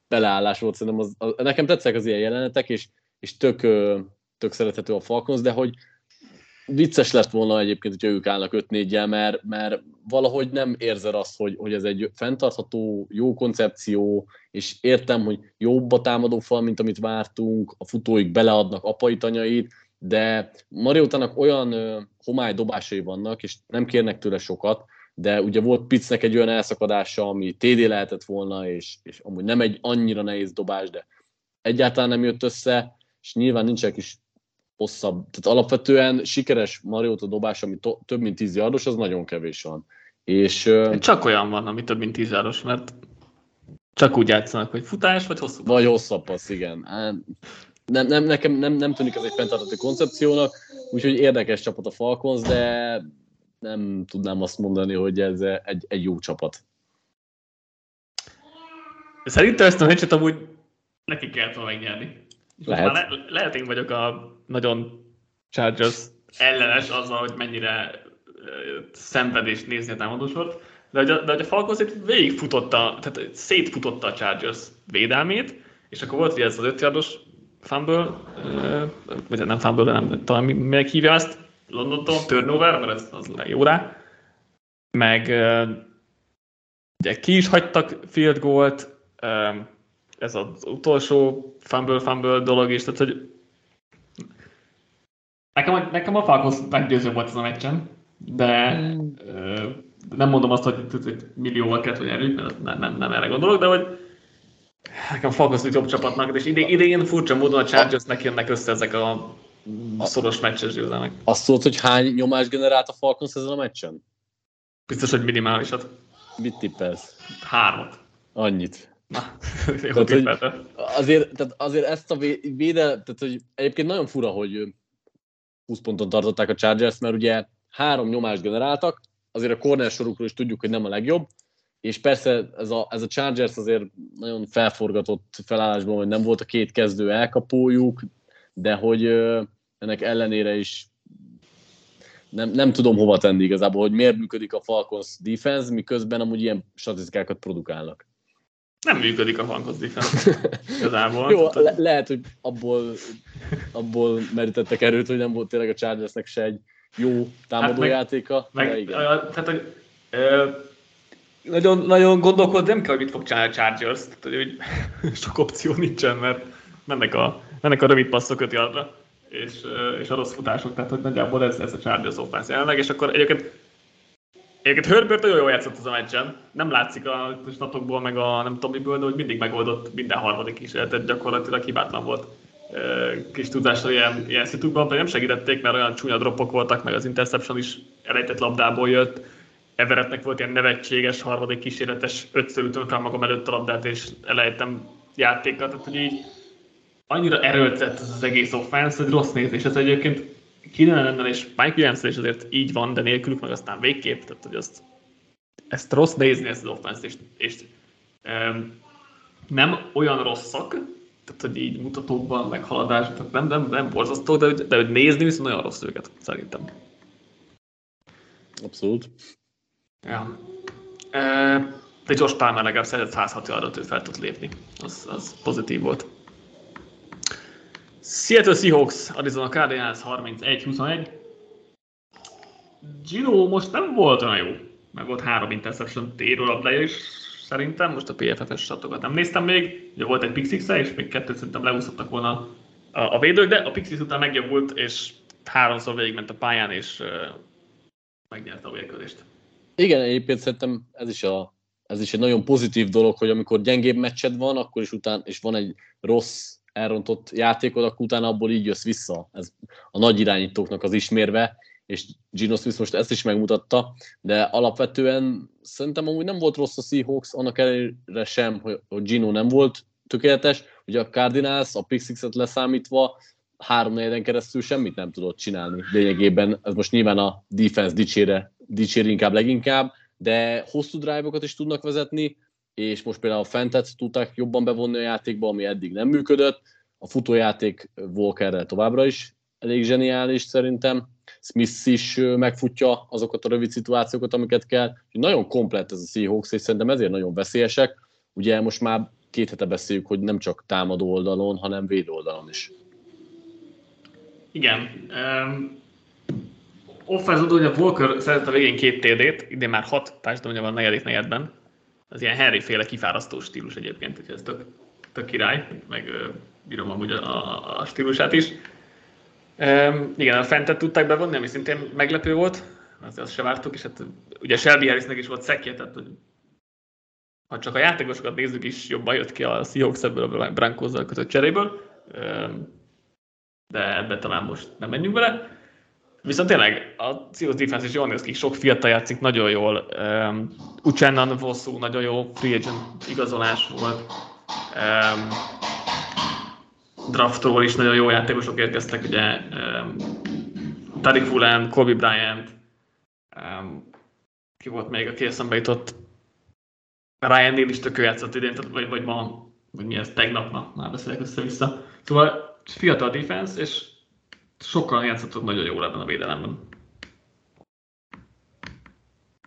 beleállás volt, szerintem az, az, nekem tetszik az ilyen jelenetek, és, és tök, tök szerethető a Falcons, de hogy vicces lett volna egyébként, hogy ők állnak 5 4 mert, mert valahogy nem érzed azt, hogy, hogy ez egy fenntartható, jó koncepció, és értem, hogy jobb a támadó fal, mint amit vártunk, a futóik beleadnak apait, anyait, de Mariótának olyan homály dobásai vannak, és nem kérnek tőle sokat, de ugye volt Pitznek egy olyan elszakadása, ami TD lehetett volna, és, és amúgy nem egy annyira nehéz dobás, de egyáltalán nem jött össze, és nyilván nincsenek is hosszabb. Tehát alapvetően sikeres Mariota dobás, ami to- több mint 10 yardos, az nagyon kevés van. És, csak olyan van, ami több mint 10 yardos, mert csak úgy játszanak, hogy futás, vagy hosszú Vagy hosszabb passz, igen. Nem, nem, nekem nem, nem tűnik ez egy fenntartható koncepciónak, úgyhogy érdekes csapat a Falcons, de nem tudnám azt mondani, hogy ez egy, egy jó csapat. Szerintem ezt a meccset amúgy neki kellett volna megnyerni. Lehet. Le, lehet én vagyok a nagyon Chargers ellenes azzal, hogy mennyire szenvedést nézni a támadósort, de hogy a, de hogy a Falcons itt végigfutotta, tehát szétfutotta a Chargers védelmét, és akkor volt ugye ez az ötjardos fumble, vagy nem fumble, de nem talán még hívja ezt, Londontól, turnover, mert ez az jó rá, meg ugye ki is hagytak field goalt, ez az utolsó fumble-fumble dolog is, tehát hogy nekem, nekem a Falcons meggyőző volt ez a meccsen, de mm. nem mondom azt, hogy, hogy millióval kellett, hogy erők, mert nem, nem, nem erre gondolok, de hogy nekem Falcons jobb csapatnak, és idén, idén furcsa módon a Chargersnek jönnek össze ezek a szoros meccses győzelmek. Azt tudod, hogy hány nyomás generált a Falcons ezen a meccsen? Biztos, hogy minimálisat. Mit tippelsz? Hármat. Annyit. Na, [laughs] jó tehát, hogy azért, tehát azért ezt a védel, tehát hogy egyébként nagyon fura, hogy 20 ponton tartották a Chargers, mert ugye három nyomást generáltak, azért a corner sorukról is tudjuk, hogy nem a legjobb, és persze ez a, ez a Chargers azért nagyon felforgatott felállásban, hogy nem volt a két kezdő elkapójuk, de hogy ennek ellenére is nem, nem tudom hova tenni igazából, hogy miért működik a Falcons defense, miközben amúgy ilyen statisztikákat produkálnak. Nem működik a Falcons [laughs] defense igazából. Jó, le- lehet, hogy abból, abból merítettek erőt, hogy nem volt tényleg a Chargersnek se egy jó támadójátéka. Hát meg, meg, igen. A, tehát, hogy, ö, nagyon, nagyon gondolkod, nem kell, hogy mit fog csinálni a Chargers, tehát, hogy [laughs] sok opció nincsen, mert mennek a, mennek a rövid passzok öt yardra, és, és a rossz futások, tehát hogy nagyjából ez, ez a Chargers offense jelenleg, és akkor egyébként Egyébként Herbert nagyon jól játszott az a meccsen. Nem látszik a statokból, meg a nem tudom miből, de hogy mindig megoldott minden harmadik kísérletet, gyakorlatilag hibátlan volt kis tudásra ilyen, ilyen szitukban, pedig nem segítették, mert olyan csúnya dropok voltak, meg az interception is elejtett labdából jött. Everettnek volt ilyen nevetséges harmadik kísérletes, ötször ütöm fel magam előtt a labdát, és elejtem játékat, tehát hogy így annyira erőltetett az egész offense, hogy rossz nézés. Ez egyébként Keenan és Mike williams is azért így van, de nélkülük meg aztán végképp, tehát hogy azt, ezt rossz nézni ezt az offense és, és um, nem olyan rosszak, tehát hogy így mutatókban, meg haladásban, nem, nem, nem borzasztó, de, de hogy nézni viszont nagyon rossz őket, szerintem. Abszolút. Ja. E, de Josh Palmer legalább szeretett 106 yardot, ő fel tud lépni. Az, az pozitív volt. Seattle Seahawks, Arizona Cardinals 31-21. Gino most nem volt olyan jó, mert volt három interception térő labdája, és szerintem, most a PFF-es statokat nem néztem még, ugye volt egy Pixix és még kettőt szerintem leúszottak volna a, a védők, de a Pixix után megjobbult, és háromszor végigment a pályán, és uh, megnyerte a vérkőzést. Igen, egyébként szerintem ez is, a, ez is egy nagyon pozitív dolog, hogy amikor gyengébb meccsed van, akkor is után, és van egy rossz elrontott játékod, akkor utána abból így jössz vissza. Ez a nagy irányítóknak az ismérve, és Gino Smith most ezt is megmutatta, de alapvetően szerintem amúgy nem volt rossz a Seahawks, annak ellenére sem, hogy, Gino nem volt tökéletes, ugye a Cardinals, a Pixixet leszámítva három negyeden keresztül semmit nem tudott csinálni lényegében. Ez most nyilván a defense dicsére, dicsér inkább leginkább, de hosszú drive-okat is tudnak vezetni, és most például a Fentet tudták jobban bevonni a játékba, ami eddig nem működött. A futójáték Walkerrel továbbra is elég zseniális szerintem. Smith is megfutja azokat a rövid szituációkat, amiket kell. Nagyon komplett ez a Seahawks, és szerintem ezért nagyon veszélyesek. Ugye most már két hete beszéljük, hogy nem csak támadó oldalon, hanem védő oldalon is. Igen. Um, offense hogy a Walker szerezett a végén két TD-t, idén már hat társadalomja van negyedik negyedben. Az ilyen Harry féle kifárasztó stílus egyébként, úgyhogy ez tök, tök király, meg bírom amúgy a, a, a stílusát is. Um, igen, a Fentet tudták bevonni, ami szintén meglepő volt, azt, azt se vártuk, és hát ugye Shelby Harrisnek is volt szekje, tehát hogy ha csak a játékosokat nézzük is, jobban jött ki a Seahawks ebből a Broncos-zal kötött cseréből, um, de ebbe talán most nem menjünk bele. Viszont tényleg a Seahawks defense is jól néz ki, sok fiatal játszik nagyon jól. Um, Uchennan Vosszú nagyon jó free agent igazolás volt. Um, draftról is nagyon jó játékosok érkeztek, ugye um, Tariq Fulán, Kobe Bryant, um, ki volt még, aki eszembe jutott, Ryan Neal is tökő játszott idén, vagy, vagy ma, vagy mi ez, tegnap, na, már beszélek össze-vissza. Szóval fiatal defense, és sokkal játszottak nagyon jól ebben a védelemben.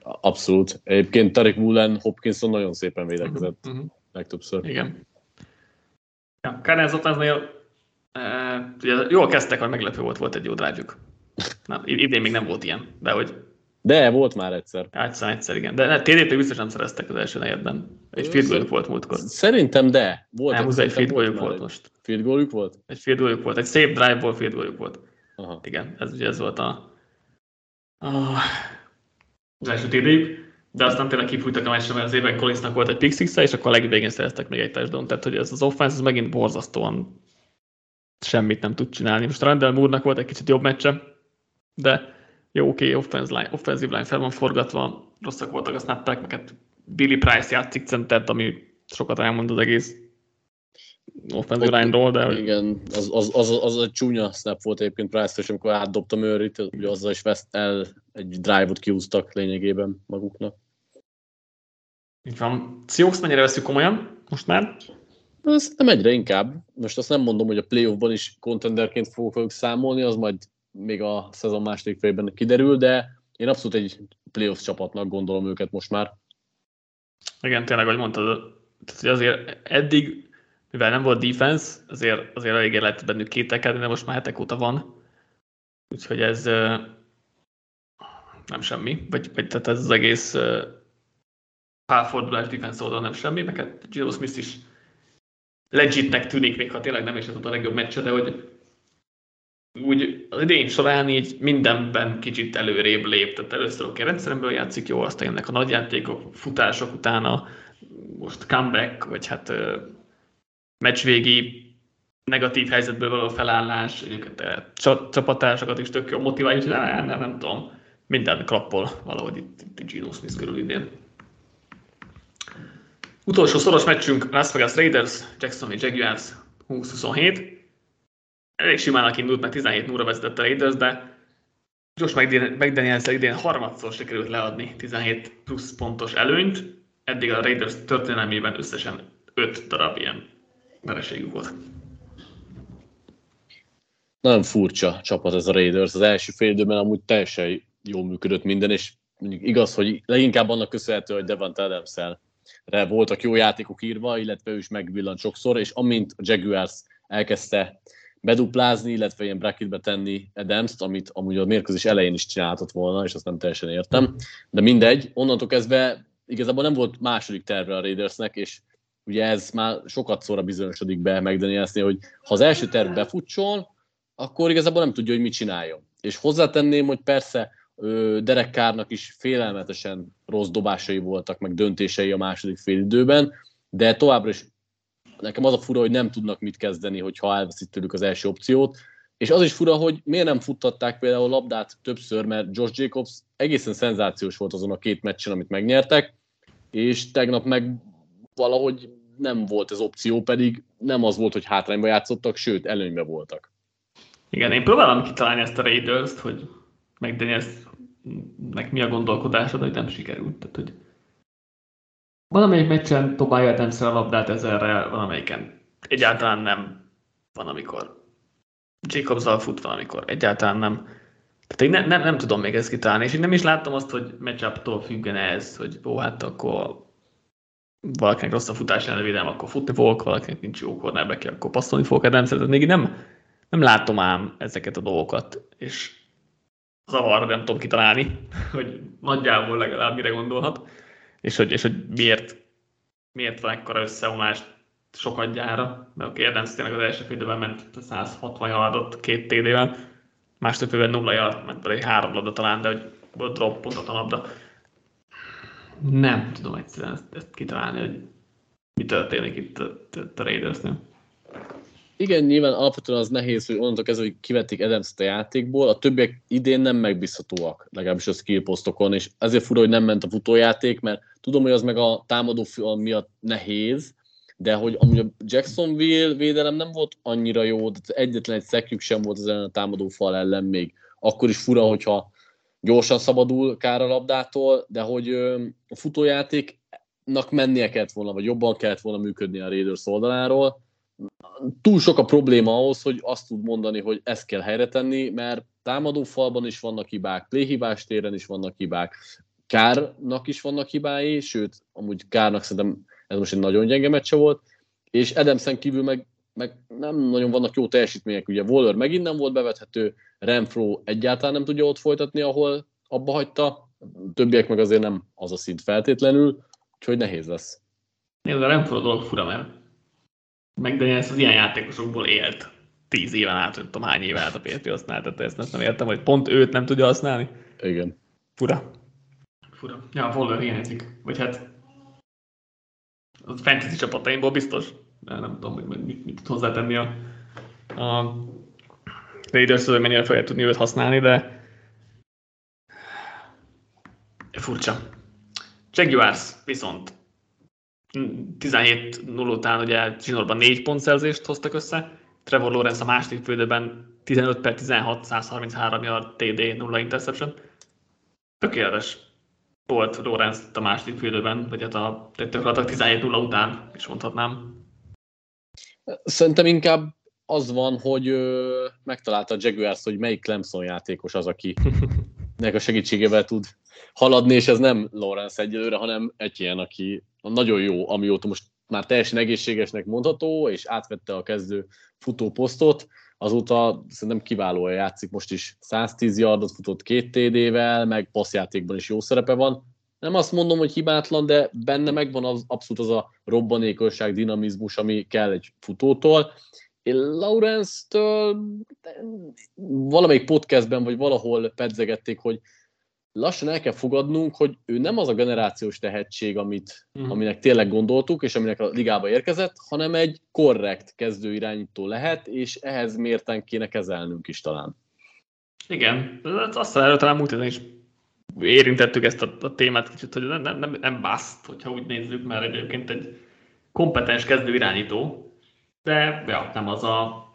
Abszolút. Egyébként Tarek Mullen Hopkinson nagyon szépen védekezett uh-huh. legtöbbször. Igen. Ja, Kárnázatáznél e, ugye jól kezdtek, hogy meglepő volt, volt egy jó drive Na, idén még nem volt ilyen, de hogy... De, volt már egyszer. Egyszer, egyszer, igen. De TD-t biztos nem szereztek az első negyedben. Egy field goaljuk volt múltkor. Szerintem de. Volt nem, egy field goaljuk volt most. Field goaljuk volt? Egy field goaljuk volt. Egy szép drive-ból field goaljuk volt. Aha. Igen, ez ugye ez volt a, a az első td de aztán tényleg kifújtak a meccsre, mert az évben Collinsnak volt egy pick six és akkor a legvégén szereztek még egy touchdown, tehát hogy ez az offense az megint borzasztóan semmit nem tud csinálni. Most Randall Moore-nak volt egy kicsit jobb meccse, de jó, oké, okay, line, offensive line fel van forgatva, rosszak voltak a snappek, meg hát Billy Price játszik centert, ami sokat elmond az egész offensive line-ról, de... Igen, az, az, az, az, egy csúnya snap volt egyébként price amikor átdobta Murray-t, ugye azzal is veszt el egy drive-ot kiúztak lényegében maguknak. Így van. Seahawks mennyire veszük komolyan most már? Azt nem egyre inkább. Most azt nem mondom, hogy a playoffban is contenderként fogok számolni, az majd még a szezon második fejében kiderül, de én abszolút egy playoff csapatnak gondolom őket most már. Igen, tényleg, ahogy mondtad, tehát azért eddig mivel nem volt defense, azért, azért elég lehet bennük kételkedni, de most már hetek óta van. Úgyhogy ez nem semmi, vagy, vagy tehát ez az egész pálfordulás defense oldal nem semmi, meg hát Gino Smith is legitnek tűnik, még ha tényleg nem is ez a legjobb meccse, de hogy úgy az idén során így mindenben kicsit előrébb lép, tehát először a rendszeremből játszik jó, aztán jönnek a nagyjátékok, futások utána, most comeback, vagy hát meccsvégi negatív helyzetből való felállás, eh, csapatásokat is tök jó motiválja, és nem, nem, nem tudom, minden klappol valahogy itt, itt Gino Smith körül idén. Utolsó szoros meccsünk Las Vegas Raiders, Jacksonville Jaguars 20-27. Elég simán indult, mert 17 0 vezetett a Raiders, de Josh mcdaniels idén harmadszor sikerült leadni 17 plusz pontos előnyt. Eddig a Raiders történelmében összesen 5 darab ilyen vereségük volt. Nagyon furcsa csapat ez a Raiders. Az első fél időben amúgy teljesen jól működött minden, és igaz, hogy leginkább annak köszönhető, hogy Devant adams voltak jó játékok írva, illetve ő is megvillant sokszor, és amint a Jaguars elkezdte beduplázni, illetve ilyen bracketbe tenni Adams-t, amit amúgy a mérkőzés elején is csinálhatott volna, és azt nem teljesen értem. De mindegy, onnantól kezdve igazából nem volt második terve a Raidersnek, és ugye ez már sokat szóra bizonyosodik be McDanielsnél, hogy ha az első terv befutcsol, akkor igazából nem tudja, hogy mit csináljon. És hozzátenném, hogy persze Derek Kárnak is félelmetesen rossz dobásai voltak, meg döntései a második fél időben, de továbbra is nekem az a fura, hogy nem tudnak mit kezdeni, hogyha elveszít tőlük az első opciót, és az is fura, hogy miért nem futtatták például labdát többször, mert Josh Jacobs egészen szenzációs volt azon a két meccsen, amit megnyertek, és tegnap meg valahogy nem volt ez opció, pedig nem az volt, hogy hátrányba játszottak, sőt, előnybe voltak. Igen, én próbálom kitalálni ezt a Raiders-t, hogy meg mi a gondolkodásod, hogy nem sikerült. Tehát, hogy valamelyik meccsen Tobias adams a labdát ezerre, valamelyiken egyáltalán nem van, amikor jacobs fut valamikor, egyáltalán nem. Tehát én ne, nem, nem tudom még ezt kitalálni, és én nem is láttam azt, hogy matchup-tól függene ez, hogy ó, hát akkor valakinek rossz a futás ellen akkor futni fogok, valakinek nincs jó cornerback akkor passzolni fogok, nem szeretem. Még nem, nem látom ám ezeket a dolgokat, és zavar, nem tudom kitalálni, [laughs] hogy nagyjából legalább mire gondolhat, és hogy, és hogy miért, miért van ekkora összeomlás sokat gyára, mert a kérdez tényleg az első félidőben ment 160 yardot két TD-vel, második félben nulla yard, ment pedig három labda talán, de hogy volt drop pontot a labda. Nem tudom egyszerűen ezt, ezt kitalálni, hogy mi történik itt a, a Raidersnél. Igen, nyilván alapvetően az nehéz, hogy onnantól kezdve, hogy kivették adams a játékból, a többiek idén nem megbízhatóak, legalábbis a skill posztokon, és ezért fura, hogy nem ment a futójáték, mert tudom, hogy az meg a támadó miatt nehéz, de hogy amúgy a Jacksonville védelem nem volt annyira jó, egyetlen egy szekjük sem volt az a támadó fal ellen még. Akkor is fura, hogyha gyorsan szabadul kár a labdától, de hogy a futójátéknak mennie kellett volna, vagy jobban kellett volna működni a Raiders oldaláról. Túl sok a probléma ahhoz, hogy azt tud mondani, hogy ezt kell helyre tenni, mert támadó falban is vannak hibák, playhibás téren is vannak hibák, Kárnak is vannak hibái, sőt, amúgy Kárnak szerintem ez most egy nagyon gyenge meccse volt, és Edemszen kívül meg, meg nem nagyon vannak jó teljesítmények, ugye Waller megint nem volt bevethető, Renfro egyáltalán nem tudja ott folytatni, ahol abba hagyta, többiek meg azért nem az a szint feltétlenül, úgyhogy nehéz lesz. Nézd, a Renfro dolog fura, mert McDaniels az ilyen játékosokból élt tíz éven át, nem tudom hány éve át a Pétri használta, ezt nem értem, hogy pont őt nem tudja használni. Igen. Fura. Fura. Ja, Waller hiányzik. Vagy hát a fantasy csapataimból biztos, de nem tudom, hogy mit, mit tud hozzátenni a, a Raiders, hogy mennyire fogja tudni őt használni, de furcsa. Jaguars viszont 17 0 után ugye zsinórban 4 pontszerzést hoztak össze, Trevor Lawrence a második fődőben 15 per 16, 133 yard TD, 0 interception. Tökéletes volt Lorenz a második félőben, vagy hát a gyakorlatilag 17-0 után is mondhatnám. Szerintem inkább az van, hogy ö, megtalálta a Jaguars, hogy melyik Clemson játékos az, aki [laughs] nek a segítségével tud haladni, és ez nem Lawrence egyelőre, hanem egy ilyen, aki nagyon jó, amióta most már teljesen egészségesnek mondható, és átvette a kezdő futóposztot, azóta szerintem kiválóan játszik, most is 110 yardot futott két TD-vel, meg passzjátékban is jó szerepe van. Nem azt mondom, hogy hibátlan, de benne megvan az abszolút az a robbanékosság, dinamizmus, ami kell egy futótól. Én Lawrence-től valamelyik podcastben, vagy valahol pedzegették, hogy lassan el kell fogadnunk, hogy ő nem az a generációs tehetség, amit, uh-huh. aminek tényleg gondoltuk, és aminek a ligába érkezett, hanem egy korrekt kezdőirányító lehet, és ehhez mérten kéne kezelnünk is talán. Igen, azt erről talán múlt is érintettük ezt a, a témát kicsit, hogy nem, nem, nem bászt, hogyha úgy nézzük, mert egyébként egy kompetens kezdőirányító, de ja, nem az a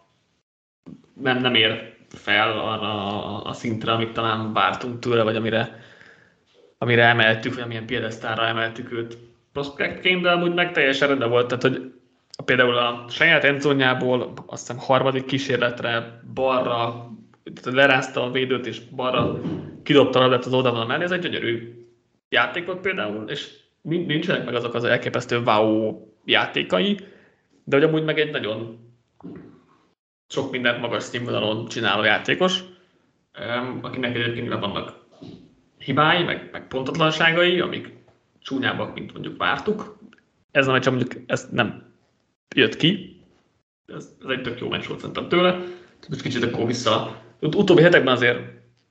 nem, nem ér fel arra a szintre, amit talán vártunk tőle, vagy amire, amire emeltük, vagy amilyen piedesztára emeltük őt. Prospektként, de amúgy meg teljesen rendben volt, tehát hogy például a saját endzónjából azt hiszem harmadik kísérletre balra lerázta a védőt, és balra kidobta a az oldalon mellé, ez egy gyönyörű játék volt például, és nincsenek meg azok az elképesztő wow játékai, de hogy amúgy meg egy nagyon sok mindent magas színvonalon csináló játékos, akinek egyébként vannak hibái, meg, meg pontatlanságai, amik csúnyábbak, mint mondjuk vártuk. Ez a meccs mondjuk ez nem jött ki. Ez, ez egy tök jó meccs volt szerintem tőle. Most kicsit akkor vissza. Ut- utóbbi hetekben azért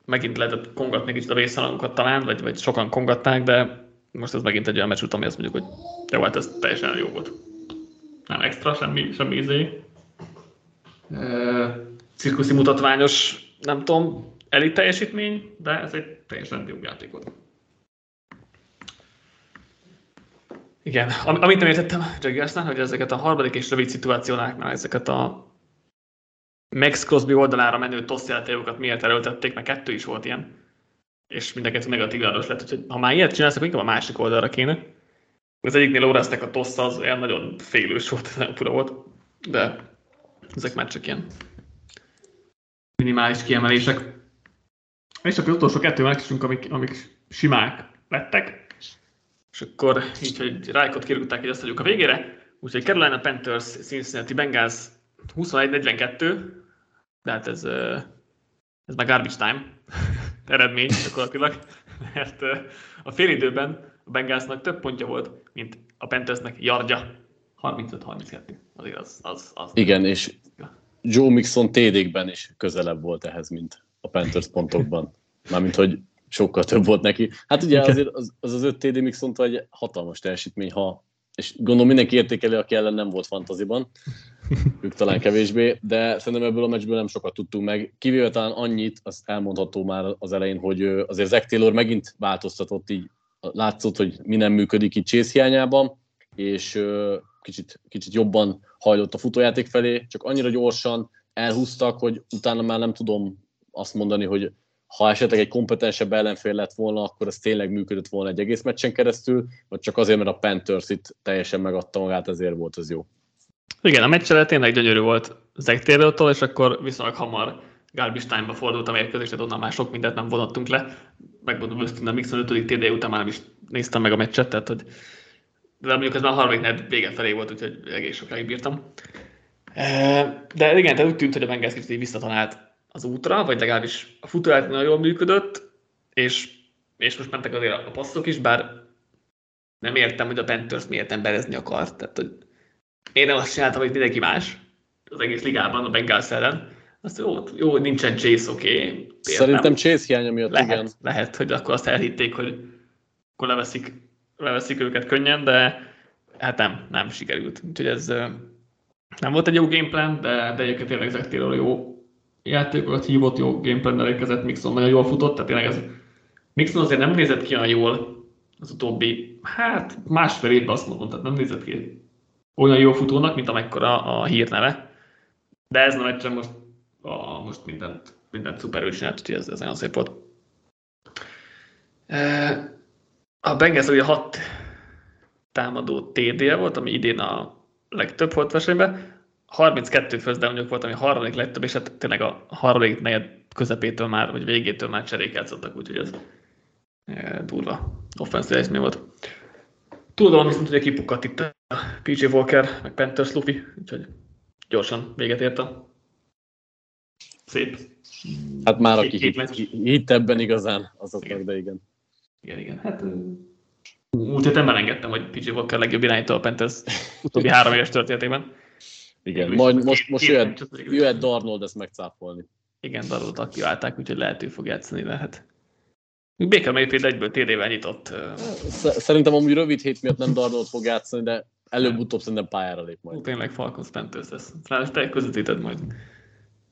megint lehetett kongatni kicsit a vészhalangokat talán, vagy, vagy sokan kongatták, de most ez megint egy olyan meccs ami azt mondjuk, hogy jó, hát ez teljesen jó volt. Nem extra, semmi, semmi izé. Cirkuszi mutatványos, nem tudom, elit teljesítmény, de ez egy teljesen jó játék volt. Igen, Am- amit nem értettem Jaggersnál, hogy ezeket a harmadik és rövid szituációnáknál ezeket a Max Crosby oldalára menő TOSZ játékokat miért erőltették, mert kettő is volt ilyen, és mindenket negatív áros lett, úgyhogy ha már ilyet csinálsz, akkor inkább a másik oldalra kéne. Az egyiknél Lóresznek a TOSZ az olyan nagyon félős volt, nagyon fura volt, de ezek már csak ilyen minimális kiemelések. És akkor az utolsó kettő meccsünk, amik, amik simák lettek, és akkor így, hogy Rájkot kirúgták, hogy azt adjuk a végére, úgyhogy Carolina Panthers, Cincinnati Bengals 21-42, de hát ez, ez már garbage time [laughs] eredmény gyakorlatilag, mert a félidőben a Bengalsnak több pontja volt, mint a Panthersnek yardja. 35-32. Azért az, az, az Igen, és Joe Mixon TD-kben is közelebb volt ehhez, mint a Panthers pontokban. [laughs] Mármint, hogy sokkal több volt neki. Hát ugye azért az az, az 5 TD Mixon egy hatalmas teljesítmény, ha és gondolom mindenki értékeli, aki ellen nem volt fantaziban, [laughs] ők talán kevésbé, de szerintem ebből a meccsből nem sokat tudtunk meg. Kivéve talán annyit, azt elmondható már az elején, hogy azért Zach Taylor megint változtatott, így látszott, hogy mi nem működik itt Chase hiányában, és kicsit, kicsit jobban hajlott a futójáték felé, csak annyira gyorsan elhúztak, hogy utána már nem tudom azt mondani, hogy ha esetleg egy kompetensebb ellenfél lett volna, akkor ez tényleg működött volna egy egész meccsen keresztül, vagy csak azért, mert a Panthers itt teljesen megadta magát, ezért volt az jó. Igen, a meccsele tényleg gyönyörű volt Taylor-tól, és akkor viszonylag hamar Garbage fordult a mérkőzés, tehát onnan már sok mindent nem vonottunk le. Megmondom őszintén, a Mixon 5. TD után már nem is néztem meg a meccset, tehát hogy de mondjuk ez már a harmadik negyed vége felé volt, úgyhogy egész sokáig bírtam. De igen, tehát úgy tűnt, hogy a Bengals kicsit visszatalált az útra, vagy legalábbis a futójáték nagyon jól működött, és, és most mentek azért a passzok is, bár nem értem, hogy a Panthers miért emberezni akart. Tehát, hogy én nem azt csináltam, hogy mindenki más az egész ligában a Bengals ellen. Azt jó, jó, nincsen Chase, oké. Okay, Szerintem Chase hiánya miatt lehet, igen. Lehet, hogy akkor azt elhitték, hogy akkor leveszik, leveszik őket könnyen, de hát nem, nem sikerült. Úgyhogy ez nem volt egy jó gameplan, de, de egyébként tényleg Zach Taylor jó játékokat hívott, jó gameplan érkezett, Mixon nagyon jól futott, tehát tényleg ez Mixon azért nem nézett ki olyan jól az utóbbi, hát másfél évben azt mondom, tehát nem nézett ki olyan jó futónak, mint amekkora a hírneve. De ez nem egyszer most, a, most mindent, mindent szuperül csinált, úgyhogy ez, ez nagyon szép volt. A Bengals ugye hat támadó TD-je volt, ami idén a legtöbb volt versenyben. 32 first volt, ami harmadik legtöbb, és hát tényleg a harmadik negyed közepétől már, vagy végétől már cserék játszottak, úgyhogy ez e, durva offense mi volt. Tudom, viszont ugye kipukadt itt a PJ Walker, meg Panthers Luffy, úgyhogy gyorsan véget ért a szép. Hát már aki hit, hit ebben igazán, azoknak, de igen. Igen, igen. Hát múlt héten melengedtem, hogy PJ Walker legjobb irányító a Panthers utóbbi három éves történetében. Igen, majd most, most jöhet, jöhet Darnold ezt megcáfolni. Igen, Darnold aktiválták, úgyhogy lehet, hogy fog játszani, lehet. Baker Mayfield egyből TD-vel nyitott. Szerintem amúgy rövid hét miatt nem Darnold fog játszani, de előbb-utóbb szerintem pályára lép majd. Tényleg Falcons Panthers lesz. Ráadásul te közvetíted majd.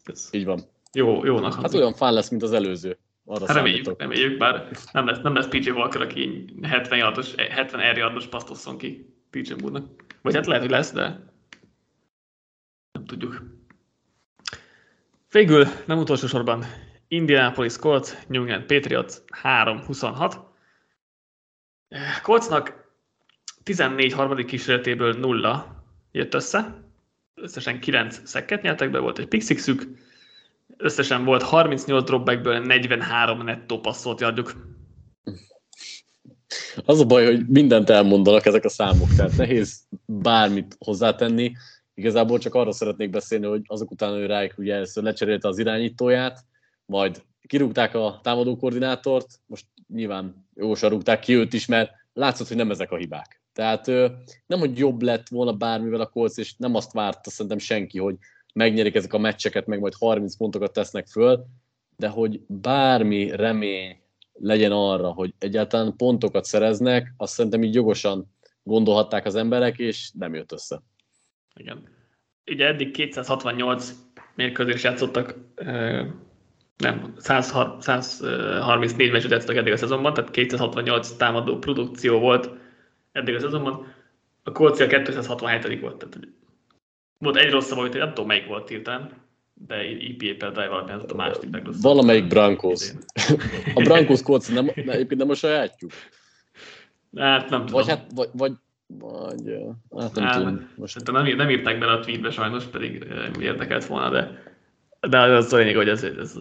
Ez Így van. Jó, jónak. Hát olyan fán lesz, mint az előző. Arra hát reméljük, reméljük, bár nem lesz, nem lesz PJ Walker, aki 70 yardos, 70 air yardos pasztosszon ki PJ Moore-nak. Vagy hát lehet, hogy lesz, de nem tudjuk. Végül, nem utolsó sorban, Indianapolis Colts, New England Patriots 3-26. Coltsnak 14 harmadik kísérletéből nulla jött össze, összesen 9 szekket nyertek be, volt egy pixixük, összesen volt 38 dropbackből 43 nettó passzolt yardjuk. Az a baj, hogy mindent elmondanak ezek a számok, tehát nehéz bármit hozzátenni igazából csak arra szeretnék beszélni, hogy azok után, hogy Reich ugye először lecserélte az irányítóját, majd kirúgták a támadó koordinátort, most nyilván jósan rúgták ki őt is, mert látszott, hogy nem ezek a hibák. Tehát nem, hogy jobb lett volna bármivel a Colts, és nem azt várta szerintem senki, hogy megnyerik ezek a meccseket, meg majd 30 pontokat tesznek föl, de hogy bármi remény legyen arra, hogy egyáltalán pontokat szereznek, azt szerintem így jogosan gondolhatták az emberek, és nem jött össze. Igen. Ugye eddig 268 mérkőzés játszottak, nem, 134 meccset játszottak eddig a szezonban, tehát 268 támadó produkció volt eddig a szezonban. A Colcia 267 volt, tehát volt egy rosszabb, hogy nem tudom melyik volt hirtelen, de például alapján ez a második legrosszabb. Valamelyik Brankos. a Brankos Colts nem, egyébként nem a sajátjuk? Hát nem tudom. Vagy, hát, vagy, vagy, vagy hát nem hát, tudom. Most. Hát nem, nem írták bele a tweetbe sajnos, pedig érdekelt volna, de, de az a lényeg, hogy ez, ez a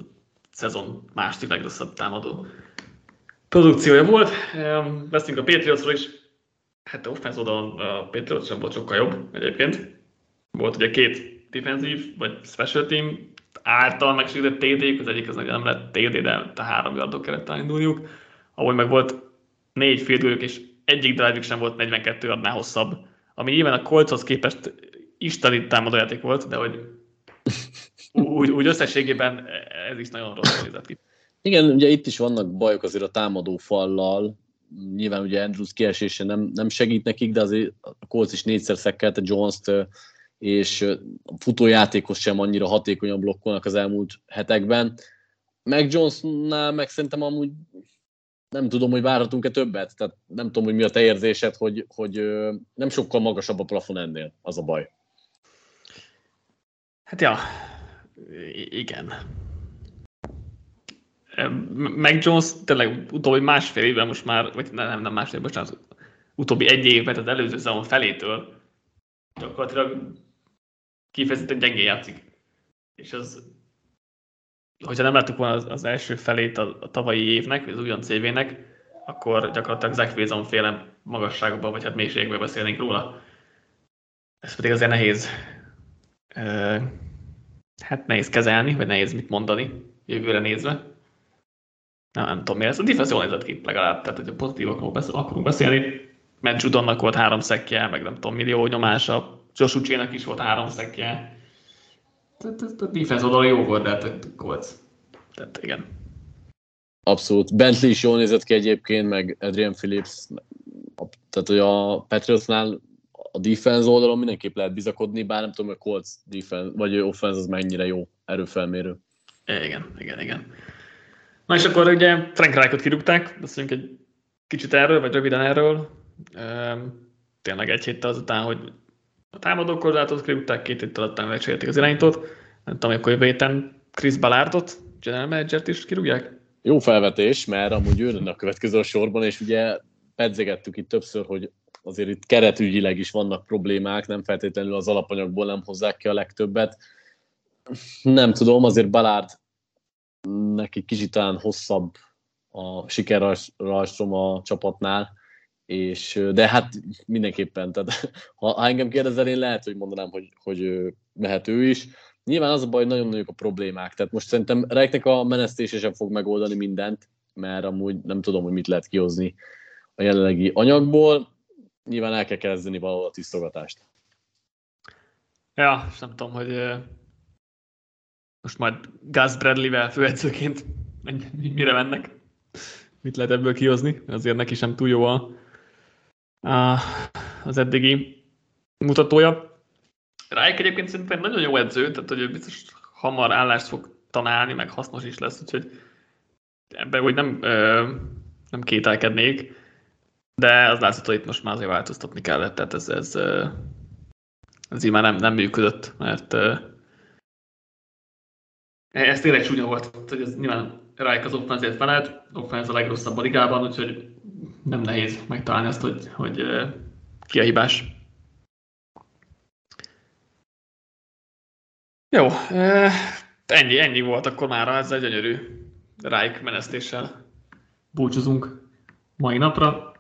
szezon második legrosszabb támadó produkciója volt. Veszünk a Patriotsról is. Hát offense oldalon a Patriots sem volt sokkal jobb egyébként. Volt ugye két defensív, vagy special team által megsérített TD, az egyik az nem lett TD, de a három yardok kellett elindulniuk, ahol meg volt négy field és egyik drive sem volt 42 adnál hosszabb, ami nyilván a Coltshoz képest isteni támadójáték volt, de hogy úgy, úgy összességében ez is nagyon rossz nézett ki. Igen, ugye itt is vannak bajok azért a támadó fallal, nyilván ugye Andrews kiesése nem, nem segít nekik, de azért a Colts is négyszer szekkelte Jones-t, és a futójátékos sem annyira hatékonyan blokkolnak az elmúlt hetekben. Meg Jonesnál meg szerintem amúgy nem tudom, hogy várhatunk-e többet, tehát nem tudom, hogy mi a te érzésed, hogy, hogy nem sokkal magasabb a plafon ennél, az a baj. Hát ja, igen. Meg Jones tényleg utóbbi másfél évben most már, vagy nem, nem másfél, bocsánat, utóbbi egy évben, tehát előző szezon felétől gyakorlatilag kifejezetten gyengén játszik. És az, hogyha nem láttuk volna az, az első felét a, a tavalyi évnek, az újon CV-nek, akkor gyakorlatilag Zach Wilson féle magasságban, vagy hát mélységben beszélnénk róla. Ez pedig azért nehéz, uh, hát nehéz kezelni, vagy nehéz mit mondani jövőre nézve. Nem, nem tudom mi ez. A defense jól nézett ki legalább, tehát hogyha pozitívak akarunk beszélni, Matt Judonnak volt három szekje, meg nem tudom, millió nyomása, Josh Ucsének is volt három szekje. A defense oldal jó volt, de hát Colts. Tehát igen. Abszolút. Bentley is jól nézett ki egyébként, meg Adrian Phillips. Tehát, hogy a Patriotsnál a defense oldalon mindenképp lehet bizakodni, bár nem tudom, hogy a Colts defense, vagy offense az mennyire jó erőfelmérő. Igen, igen, igen. Na és akkor ugye Frank Reichot kirúgták, beszéljünk egy kicsit erről, vagy röviden erről. Tényleg egy héttel azután, hogy a támadó korlátot kirúgták, két héttel alatt megcserélték az irányítót. Nem tudom, akkor jövő héten Chris Ballardot, general manager is kirúgják? Jó felvetés, mert amúgy ő a következő a sorban, és ugye pedzegettük itt többször, hogy azért itt keretügyileg is vannak problémák, nem feltétlenül az alapanyagból nem hozzák ki a legtöbbet. Nem tudom, azért Balard neki kicsit talán hosszabb a sikerrajstrom a csapatnál, és, de hát mindenképpen, tehát [laughs] ha, engem kérdezel, én lehet, hogy mondanám, hogy, hogy mehet ő is. Nyilván az a baj, hogy nagyon nagyok a problémák, tehát most szerintem Rejknek a menesztése sem fog megoldani mindent, mert amúgy nem tudom, hogy mit lehet kihozni a jelenlegi anyagból. Nyilván el kell kezdeni valahol a tisztogatást. Ja, nem tudom, hogy most majd Gus Bradley-vel főedzőként mire mennek, mit lehet ebből kihozni, azért neki sem túl jó a, az eddigi mutatója. Rájk egyébként szerintem nagyon jó edző, tehát hogy biztos hamar állást fog tanálni, meg hasznos is lesz, úgyhogy ebben hogy nem, nem kételkednék, de az látszott, hogy itt most már azért változtatni kellett, tehát ez, ez, ez így már nem, nem működött, mert ez tényleg csúnya volt, hogy ez nyilván Rájk az offenzért felelt, offenz a legrosszabb a ligában, úgyhogy nem nehéz megtalálni azt, hogy, hogy ki a hibás. Jó, ennyi, ennyi volt akkor már ezzel gyönyörű Reich menesztéssel búcsúzunk mai napra.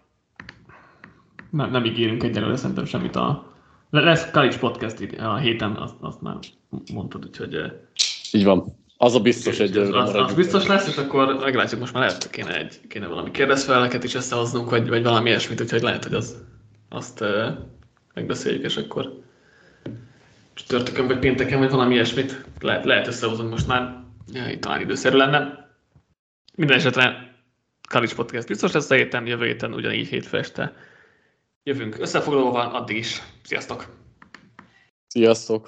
Nem, nem ígérünk egyelőre szerintem semmit a... Lesz Kalics podcast a héten, azt, azt már mondtad, úgyhogy... Így van Az a biztos egy az, az, az biztos lesz, és akkor meglátjuk, most már lehet, kéne, egy, kéne valami kérdezfeleket is összehoznunk, vagy, vagy valami ilyesmit, úgyhogy lehet, hogy az, azt uh, megbeszéljük, és akkor csütörtökön vagy pénteken, vagy valami ilyesmit lehet, lehet összehozunk most már. Ja, itt talán időszerű lenne. Minden esetre Kalics Podcast biztos lesz a héten, jövő héten ugyanígy hétfő este. Jövünk összefoglalóval, addig is. Sziasztok! Sziasztok!